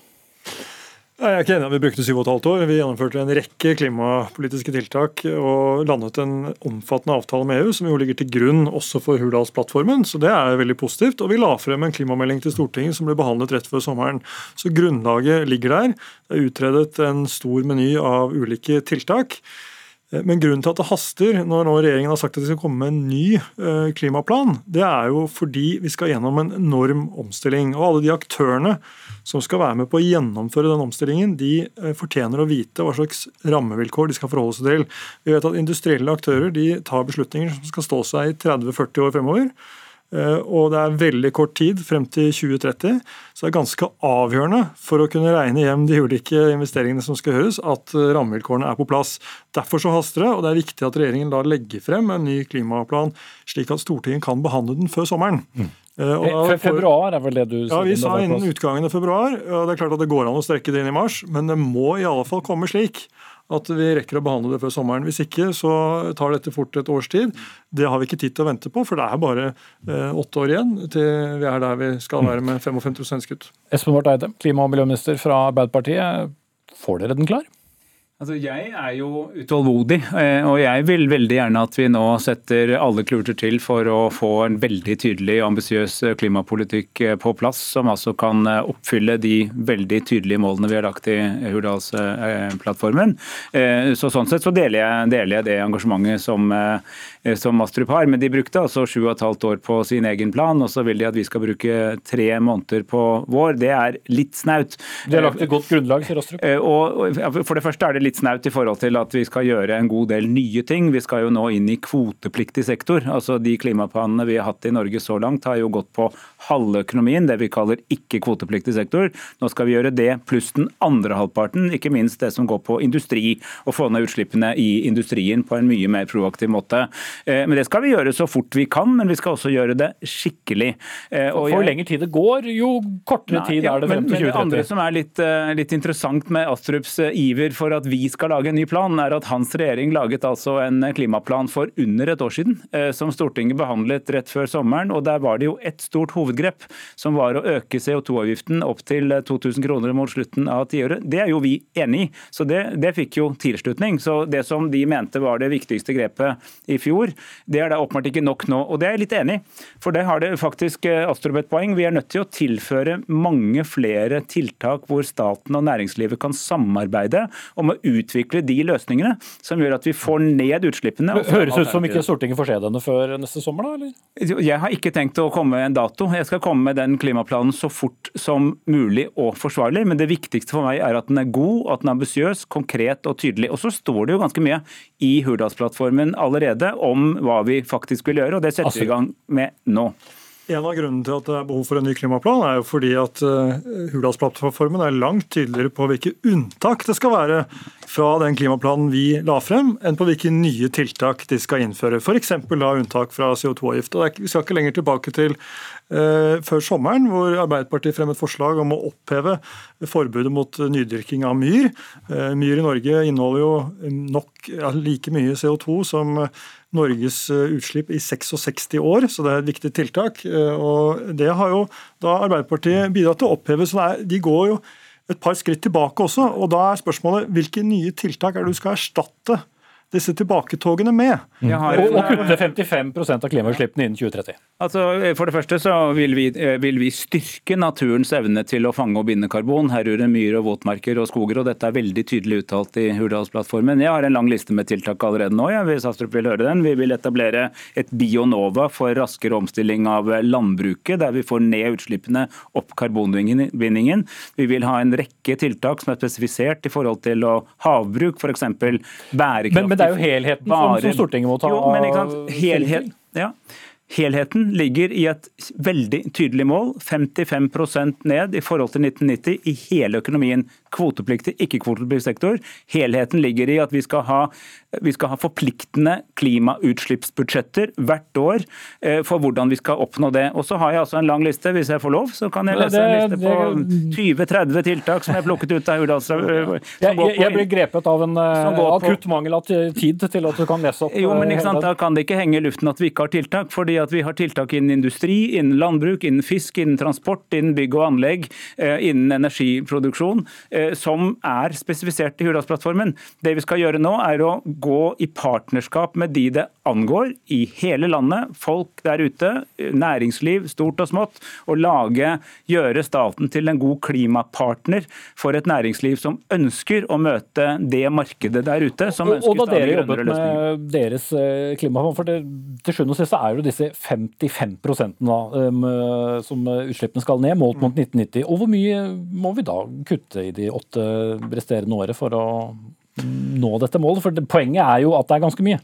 Jeg er ikke enig at Vi brukte syv og et halvt år. Vi gjennomførte en rekke klimapolitiske tiltak og landet en omfattende avtale med EU, som jo ligger til grunn også for Hurdalsplattformen. Så det er veldig positivt. Og vi la frem en klimamelding til Stortinget som ble behandlet rett før sommeren. Så grunnlaget ligger der. Det er utredet en stor meny av ulike tiltak. Men grunnen til at det haster når nå regjeringen har sagt at de skal komme med en ny eh, klimaplan, det er jo fordi vi skal gjennom en enorm omstilling. Og alle de aktørene som skal være med på å gjennomføre den omstillingen, de eh, fortjener å vite hva slags rammevilkår de skal forholde seg til. Vi vet at industrielle aktører de tar beslutninger som skal stå seg i 30-40 år fremover. Eh, og det er veldig kort tid frem til 2030, så det er ganske avgjørende for å kunne regne hjem de ulike investeringene som skal gjøres, at eh, rammevilkårene er på plass. Derfor så haster det, og det er viktig at regjeringen da legger frem en ny klimaplan, slik at Stortinget kan behandle den før sommeren. Mm. For februar er vel det du Ja, Vi sa innen utgangen av februar. og Det er klart at det går an å strekke det inn i mars, men det må i alle fall komme slik at vi rekker å behandle det før sommeren. Hvis ikke så tar dette fort et års tid. Det har vi ikke tid til å vente på, for det er bare eh, åtte år igjen til vi er der vi skal være med 55 kutt. Espen Barth Eide, klima- og miljøminister fra Arbeiderpartiet. Får dere den klar? Altså, jeg er jo utålmodig, eh, og jeg vil veldig gjerne at vi nå setter alle kluter til for å få en veldig tydelig og ambisiøs klimapolitikk eh, på plass, som altså kan eh, oppfylle de veldig tydelige målene vi har lagt i Hurdalsplattformen. Så Sånn sett så deler jeg, deler jeg det engasjementet som, som Astrup har. Men de brukte altså sju og et halvt år på sin egen plan, og så vil de at vi skal bruke tre måneder på vår. Det er litt snaut. De har lagt et godt grunnlag, sier Astrup. Og for det første er det litt litt snaut i forhold til at vi skal gjøre en god del nye ting. Vi skal jo nå inn i kvotepliktig sektor. Altså De klimaplanene vi har hatt i Norge så langt, har jo gått på halve økonomien, det vi kaller ikke-kvotepliktig sektor. Nå skal vi gjøre det pluss den andre halvparten, ikke minst det som går på industri, og få ned utslippene i industrien på en mye mer proaktiv måte. Eh, men Det skal vi gjøre så fort vi kan, men vi skal også gjøre det skikkelig. Eh, og For lengre tid det går, jo kortere tid er det frem til 2030. Men det andre som er litt, eh, litt interessant med Astrups iver for at vi skal lage en ny plan, er at hans regjering laget altså en klimaplan for under et år siden, eh, som Stortinget behandlet rett før sommeren. og Der var det jo ett stort hovedgrep, som var å øke CO2-avgiften opp til 2000 kroner mot slutten av tiåret. Det er jo vi enig i, så det, det, fikk jo tilslutning. Så Det som de mente var det viktigste grepet i fjor, det er da åpenbart ikke nok nå. Og det er jeg litt enig i, for det har det faktisk eh, Astrup et poeng. Vi er nødt til å tilføre mange flere tiltak hvor staten og næringslivet kan samarbeide om å utvikle de løsningene som gjør at vi får ned utslippene. Høres ut som ikke Stortinget får se denne før neste sommer, da? eller? Jeg har ikke tenkt å komme med en dato. Jeg skal komme med den klimaplanen så fort som mulig og forsvarlig. Men det viktigste for meg er at den er god, at den er ambisiøs, konkret og tydelig. Og så står det jo ganske mye i Hurdalsplattformen allerede om hva vi faktisk vil gjøre, og det setter vi i gang med nå. En av grunnene til at det er behov for en ny klimaplan, er jo fordi at uh, Hurdalsplattformen er langt tydeligere på hvilke unntak det skal være fra den klimaplanen vi la frem, enn på hvilke nye tiltak de skal innføre. F.eks. unntak fra CO2-avgift. Vi skal ikke lenger tilbake til eh, før sommeren, hvor Arbeiderpartiet fremmet forslag om å oppheve forbudet mot nydyrking av myr. Eh, myr i Norge inneholder jo nok ja, like mye CO2 som Norges utslipp i 66 år, så det er et viktig tiltak. Og Det har jo da Arbeiderpartiet bidratt til å oppheve. så er, De går jo et par skritt tilbake også. og Da er spørsmålet hvilke nye tiltak er det du skal erstatte disse tilbaketogene med. Mm. Og, og kutte 55% av klimautslippene innen 2030. Altså, for det første så vil vi, eh, vil vi, styrke naturens evne til å fange og binde karbon, herunder myr og våtmarker og skoger. og Dette er veldig tydelig uttalt i Hurdalsplattformen. Jeg har en lang liste med tiltak allerede nå. Jeg, hvis Astrup vil høre den. Vi vil etablere et Bionova for raskere omstilling av landbruket, der vi får ned utslippene, opp karbonbindingen. Vi vil ha en rekke tiltak som er spesifisert i forhold til havbruk, f.eks. bærekraftig det er jo helheten som, som Stortinget må ta jo, men, ikke sant? Helhet, ja. Helheten ligger i et veldig tydelig mål. 55% ned i forhold til 1990 i hele økonomien. Kvotepliktig, ikke-kvotepliktig sektor. Helheten ligger i at vi skal ha vi skal ha forpliktende klimautslippsbudsjetter hvert år eh, for hvordan vi skal oppnå det. Og så har jeg altså en lang liste, hvis jeg får lov. Så kan jeg lese en liste på 20-30 tiltak som jeg plukket ut av Hurdalsplattformen. Jeg, jeg, jeg blir grepet av en uh, akutt mangel av tid til at du kan lese opp. Jo, men ikke sant, Da kan det ikke henge i luften at vi ikke har tiltak. fordi at vi har tiltak innen industri, innen landbruk, innen fisk, innen transport, innen bygg og anlegg, innen energiproduksjon, som er spesifisert i Hurdalsplattformen. Det vi skal gjøre nå, er å gå i partnerskap med de det angår, i hele landet. Folk der ute, næringsliv, stort og smått. å lage, gjøre staten til en god klimapartner for et næringsliv som ønsker å møte det markedet der ute. som ønsker Og, og da dere jobbet med deres eh, klimafond, for det, til sjuende og sist er jo disse 55 da, um, som utslippene skal ned, målt mot 1990. Og hvor mye må vi da kutte i de åtte resterende året for å nå dette målet? For Poenget er jo at det er ganske mye.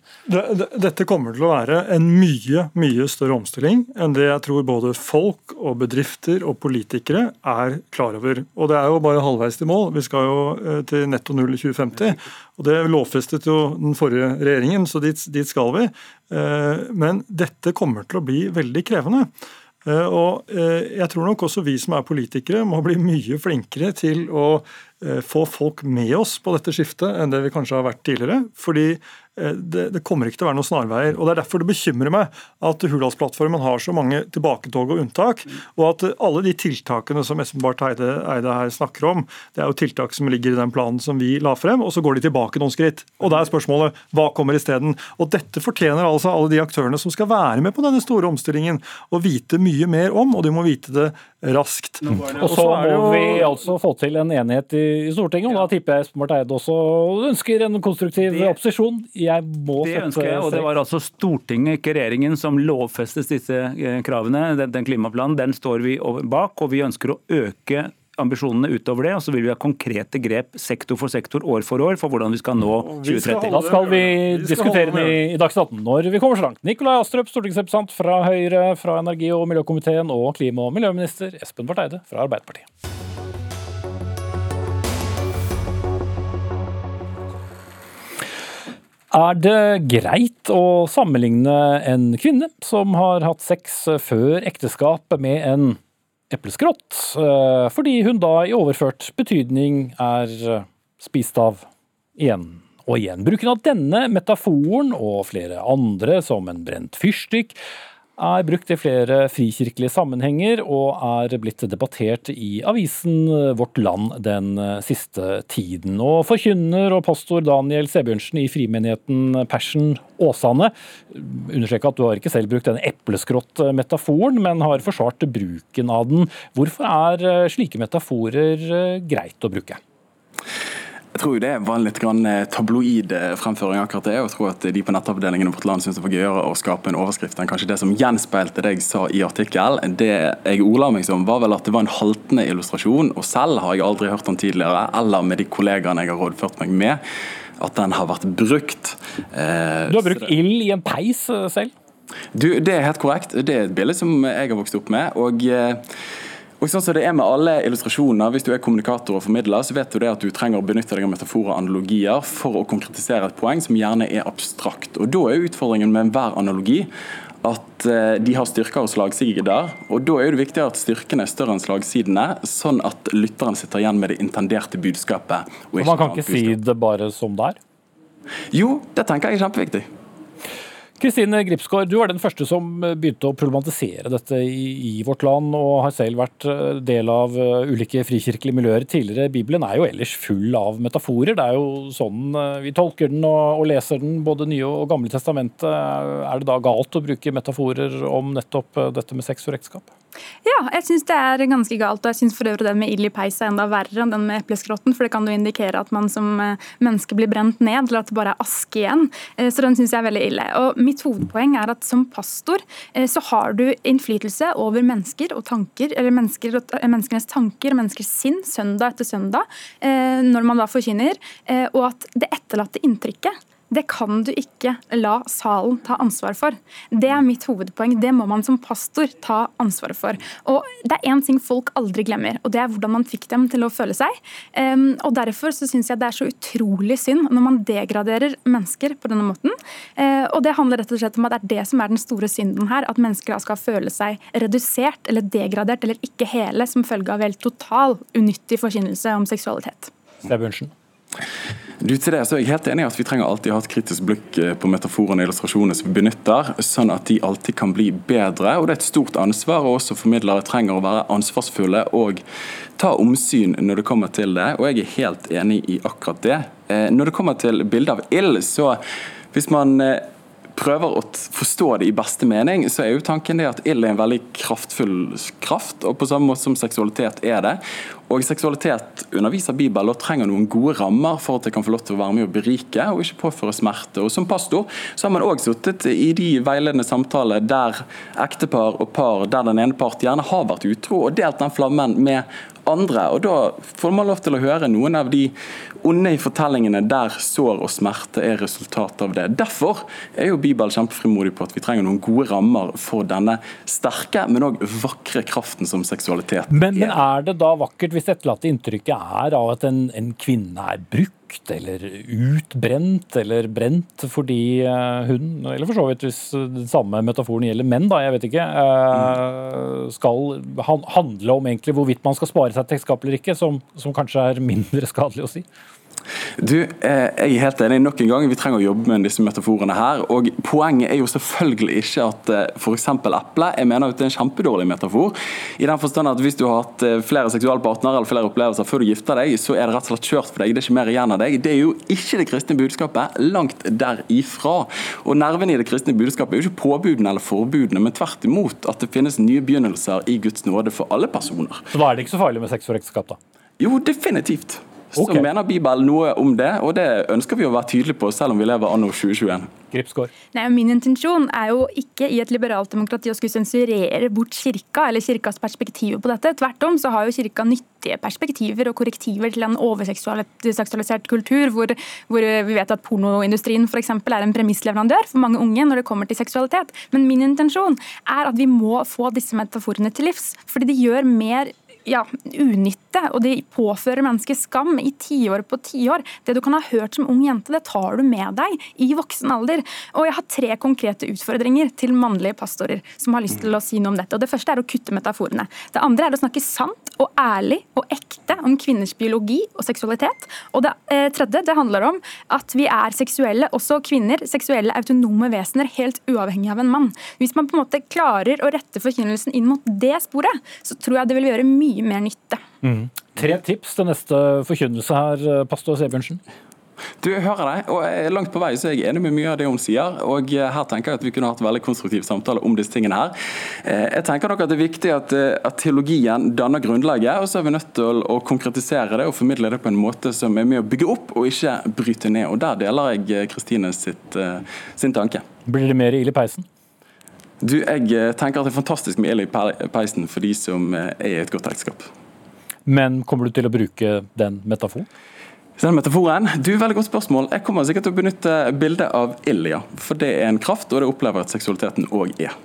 Dette kommer til å være en mye mye større omstilling enn det jeg tror både folk og bedrifter og politikere er klar over. Og det er jo bare halvveis til mål. Vi skal jo eh, til netto null i 2050. Og det lovfestet jo den forrige regjeringen, så dit, dit skal vi. Eh, men dette kommer til å bli veldig krevende. Eh, og jeg tror nok også vi som er politikere må bli mye flinkere til å få folk med oss på dette skiftet enn det vi kanskje har vært tidligere. fordi Eh, det, det, kommer ikke til å være noen snarveier. og Det er derfor det bekymrer meg at Hurdalsplattformen har så mange tilbaketog og unntak, og at alle de tiltakene som Espen Barth Eide, Eide, her snakker om, det er jo tiltak som ligger i den planen som vi la frem, og så går de tilbake noen skritt. Og Da er spørsmålet hva kommer isteden? Og Dette fortjener altså alle de aktørene som skal være med på denne store omstillingen, å vite mye mer om, og de må vite det raskt. Og så må vi altså få til en enighet i Stortinget, og da tipper jeg Espen Barth Eide også ønsker en konstruktiv opposisjon jeg må det ønsker jeg, og Det var altså Stortinget, ikke regjeringen, som lovfestes disse eh, kravene. Den, den klimaplanen den står vi bak, og vi ønsker å øke ambisjonene utover det, og så vil vi ha konkrete grep sektor for sektor, år for år, for hvordan vi skal nå 2030. Da skal vi diskutere den i, i Dagsnytt 18 når vi kommer så langt. Nikolai Astrup, stortingsrepresentant fra Høyre, fra energi- og miljøkomiteen, og klima- og miljøminister Espen Barth Eide fra Arbeiderpartiet. Er det greit å sammenligne en kvinne som har hatt sex før ekteskapet med en epleskrott, eh, fordi hun da i overført betydning er spist av igjen og igjen? Bruken av denne metaforen og flere andre, som en brent fyrstikk, er brukt i flere frikirkelige sammenhenger og er blitt debattert i avisen Vårt Land den siste tiden. Og Forkynner og pastor Daniel Sebjørnsen i frimenigheten Persen Åsane understreker at du har ikke selv brukt denne epleskrott-metaforen, men har forsvart bruken av den. Hvorfor er slike metaforer greit å bruke? Jeg tror det var en litt grann tabloid eh, fremføring akkurat det. og jeg tror at de på nettavdelingen i vårt land syns det var gøyere å skape en overskrift enn kanskje det som gjenspeilte det jeg sa i artikkel. Det jeg ordla meg som, var vel at det var en haltende illustrasjon, og selv har jeg aldri hørt den tidligere, eller med de kollegaene jeg har rådført meg med, at den har vært brukt. Eh, du har brukt ild i en peis selv? Du, Det er helt korrekt. Det er et bilde som jeg har vokst opp med. og og sånn som det er med alle illustrasjoner, Hvis du er kommunikator og formidler, så vet du det at du trenger å benytte deg av metaforer og analogier for å konkretisere et poeng som gjerne er abstrakt. Og Da er utfordringen med enhver analogi at eh, de har styrker og slagsider. Og da er det viktig at styrkene er større enn slagsidene, sånn at lytteren sitter igjen med det intenderte budskapet. Og man kan ikke si det bare som det er? Jo, det tenker jeg er kjempeviktig. Kristine Gripsgaard, du var den første som begynte å problematisere dette i, i, vårt land, og har selv vært eh, del av eh, ulike frikirkelige miljøer tidligere. Bibelen er jo ellers full av metaforer. Det er jo sånn eh, vi tolker den og, og leser den, både Nye og Gamle testamentet. Er det da galt å bruke metaforer om nettopp dette med sex og ekteskap? Ja, jeg syns det er ganske galt. Og jeg syns for øvrig den med ild i peis er enda verre enn den med epleskrotten. For det kan jo indikere at man som menneske blir brent ned, eller at det bare er aske igjen. Så den syns jeg er veldig ille. Og mitt hovedpoeng er at som pastor eh, så har du innflytelse over mennesker og tanker, eller mennesker, eh, menneskenes tanker og menneskers sinn søndag etter søndag, eh, når man da forkynner, og at det etterlatte inntrykket det kan du ikke la salen ta ansvar for. Det er mitt hovedpoeng. Det må man som pastor ta ansvaret for. Og Det er én ting folk aldri glemmer, og det er hvordan man fikk dem til å føle seg. Um, og Derfor så syns jeg det er så utrolig synd når man degraderer mennesker på denne måten. Uh, og Det handler rett og slett om at det er det som er den store synden her. At mennesker skal føle seg redusert eller degradert eller ikke hele som følge av helt total unyttig forkynnelse om seksualitet. Stebjørnsen. Du, til det så er jeg helt enig i at Vi trenger alltid ha et kritisk blikk eh, på metaforene og illustrasjonene som vi benytter, sånn at de alltid kan bli bedre. og Det er et stort ansvar, og også formidlere trenger å være ansvarsfulle og ta omsyn når det kommer til det. og Jeg er helt enig i akkurat det. Eh, når det kommer til bildet av ild, så hvis man eh, prøver å forstå det i beste mening, så er jo tanken det at ild er en veldig kraftfull kraft, og på samme måte som seksualitet er det. Og seksualitet underviser Bibelen og trenger noen gode rammer for at det kan få lov til å være med og berike og ikke påføre smerte. Og Som pastor så har man òg sittet i de veiledende samtaler der ektepar og par der den ene part gjerne har vært utro, og delt den flammen med andre. og Da får man lov til å høre noen av de onde i fortellingene der sår og smerte er resultat av det. Derfor er jo Bibelen kjempefrimodig på at vi trenger noen gode rammer for denne sterke, men òg vakre kraften som seksualitet men, men, er det da vakkert hvis etterlatte inntrykket er av at en, en kvinne er brukt? Eller utbrent eller brent fordi eh, hun, eller for så vidt hvis den samme metaforen gjelder menn, da, jeg vet ikke, eh, skal handle om egentlig hvorvidt man skal spare seg til ekteskap eller ikke, som, som kanskje er mindre skadelig å si? Du, eh, Jeg er helt enig nok en gang. Vi trenger å jobbe med disse metaforene her. og Poenget er jo selvfølgelig ikke at eh, f.eks. eple. Jeg mener at det er en kjempedårlig metafor. I den forstand at Hvis du har hatt eh, flere seksualpartnere eller flere opplevelser før du gifter deg, så er det rett og slett kjørt for deg. Det er ikke mer igjen av deg. Det er jo ikke det kristne budskapet. Langt derifra. Og Nerven i det kristne budskapet er jo ikke påbudene eller forbudene, men tvert imot at det finnes nye begynnelser i Guds nåde for alle personer. Så da er det ikke så farlig med sex for ekteskap, da? Jo, definitivt så mener Bibelen noe om det, og det ønsker vi å være tydelige på, selv om vi lever anno 2021. Nei, min intensjon er jo ikke i et liberalt demokrati å skulle sensurere bort kirka eller kirkas perspektiver på dette. Tvert om så har jo kirka nyttige perspektiver og korrektiver til en overseksualisert kultur, hvor, hvor vi vet at pornoindustrien f.eks. er en premissleverandør for mange unge når det kommer til seksualitet. Men min intensjon er at vi må få disse metaforene til livs, fordi de gjør mer ja, unytte, og de påfører mennesker skam i tiår på tiår. Det du kan ha hørt som ung jente, det tar du med deg i voksen alder. Og jeg har tre konkrete utfordringer til mannlige pastorer som har lyst til å si noe om dette. Og Det første er å kutte metaforene. Det andre er å snakke sant og ærlig og ekte om kvinners biologi og seksualitet. Og det eh, tredje det handler om at vi er seksuelle, også kvinner, seksuelle autonome vesener, helt uavhengig av en mann. Hvis man på en måte klarer å rette forkynnelsen inn mot det sporet, så tror jeg det vil gjøre mye mye mer nytte. Mm. Tre tips til neste forkynnelse her, pastor Sebjørnsen. Du hører deg, og langt på vei så er jeg enig med mye av det hun sier. og Her tenker jeg at vi kunne hatt veldig konstruktiv samtale om disse tingene her. Eh, jeg tenker nok at det er viktig at, eh, at teologien danner grunnlaget, og så er vi nødt til å konkretisere det og formidle det på en måte som er med å bygge opp og ikke bryte ned. og Der deler jeg eh, Kristine sin tanke. Blir det mer ild i peisen? Du, Jeg tenker at det er fantastisk med ild i peisen for de som er i et godt ekteskap. Men kommer du til å bruke den metaforen? Den metaforen? Du, Veldig godt spørsmål. Jeg kommer sikkert til å benytte bildet av ild, ja. For det er en kraft, og det opplever at seksualiteten òg er.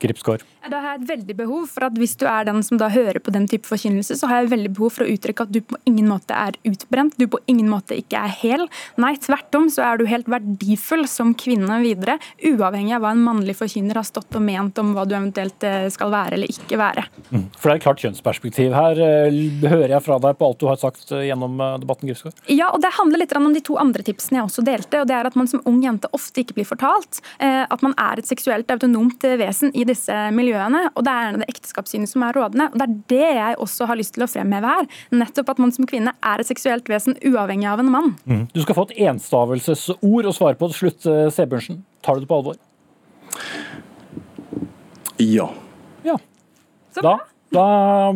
Gripsgaard. Da har jeg et veldig behov for at hvis du er den som da hører på den type forkynnelse, så har jeg veldig behov for å uttrykke at du på ingen måte er utbrent, du på ingen måte ikke er hel. Nei, tvert om så er du helt verdifull som kvinne videre, uavhengig av hva en mannlig forkynner har stått og ment om hva du eventuelt eh, skal være eller ikke være. Mm. For det er et klart kjønnsperspektiv her, eh, hører jeg fra deg på alt du har sagt eh, gjennom debatten, Gripsgård? Ja, og det handler litt om de to andre tipsene jeg også delte, og det er at man som ung jente ofte ikke blir fortalt at man er et seksuelt autonomt vesen i disse miljøene, og det er det ekteskapssynet som er rådende. og Det er det jeg også har lyst til å fremheve her. Nettopp at man som kvinne er et seksuelt vesen uavhengig av en mann. Mm. Du skal få et enstavelsesord å svare på til slutt, eh, Sebjørnsen. Tar du det på alvor? Ja. Ja. Da, da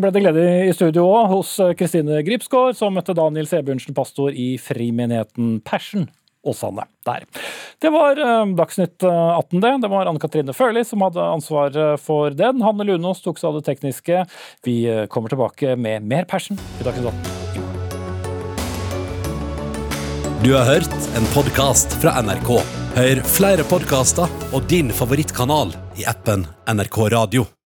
ble det glede i studio òg, hos Kristine Gripsgaard, som møtte Daniel Sebjørnsen, pastor i Frimenigheten Passion. Åsane der. Det var uh, Dagsnytt 18, det. Det var Anne Katrine Førli som hadde ansvaret for den. Hanne Lunås tok seg av det tekniske. Vi uh, kommer tilbake med mer passion i Dagsnytt 18. Du har hørt en podkast fra NRK. Hør flere podkaster og din favorittkanal i appen NRK Radio.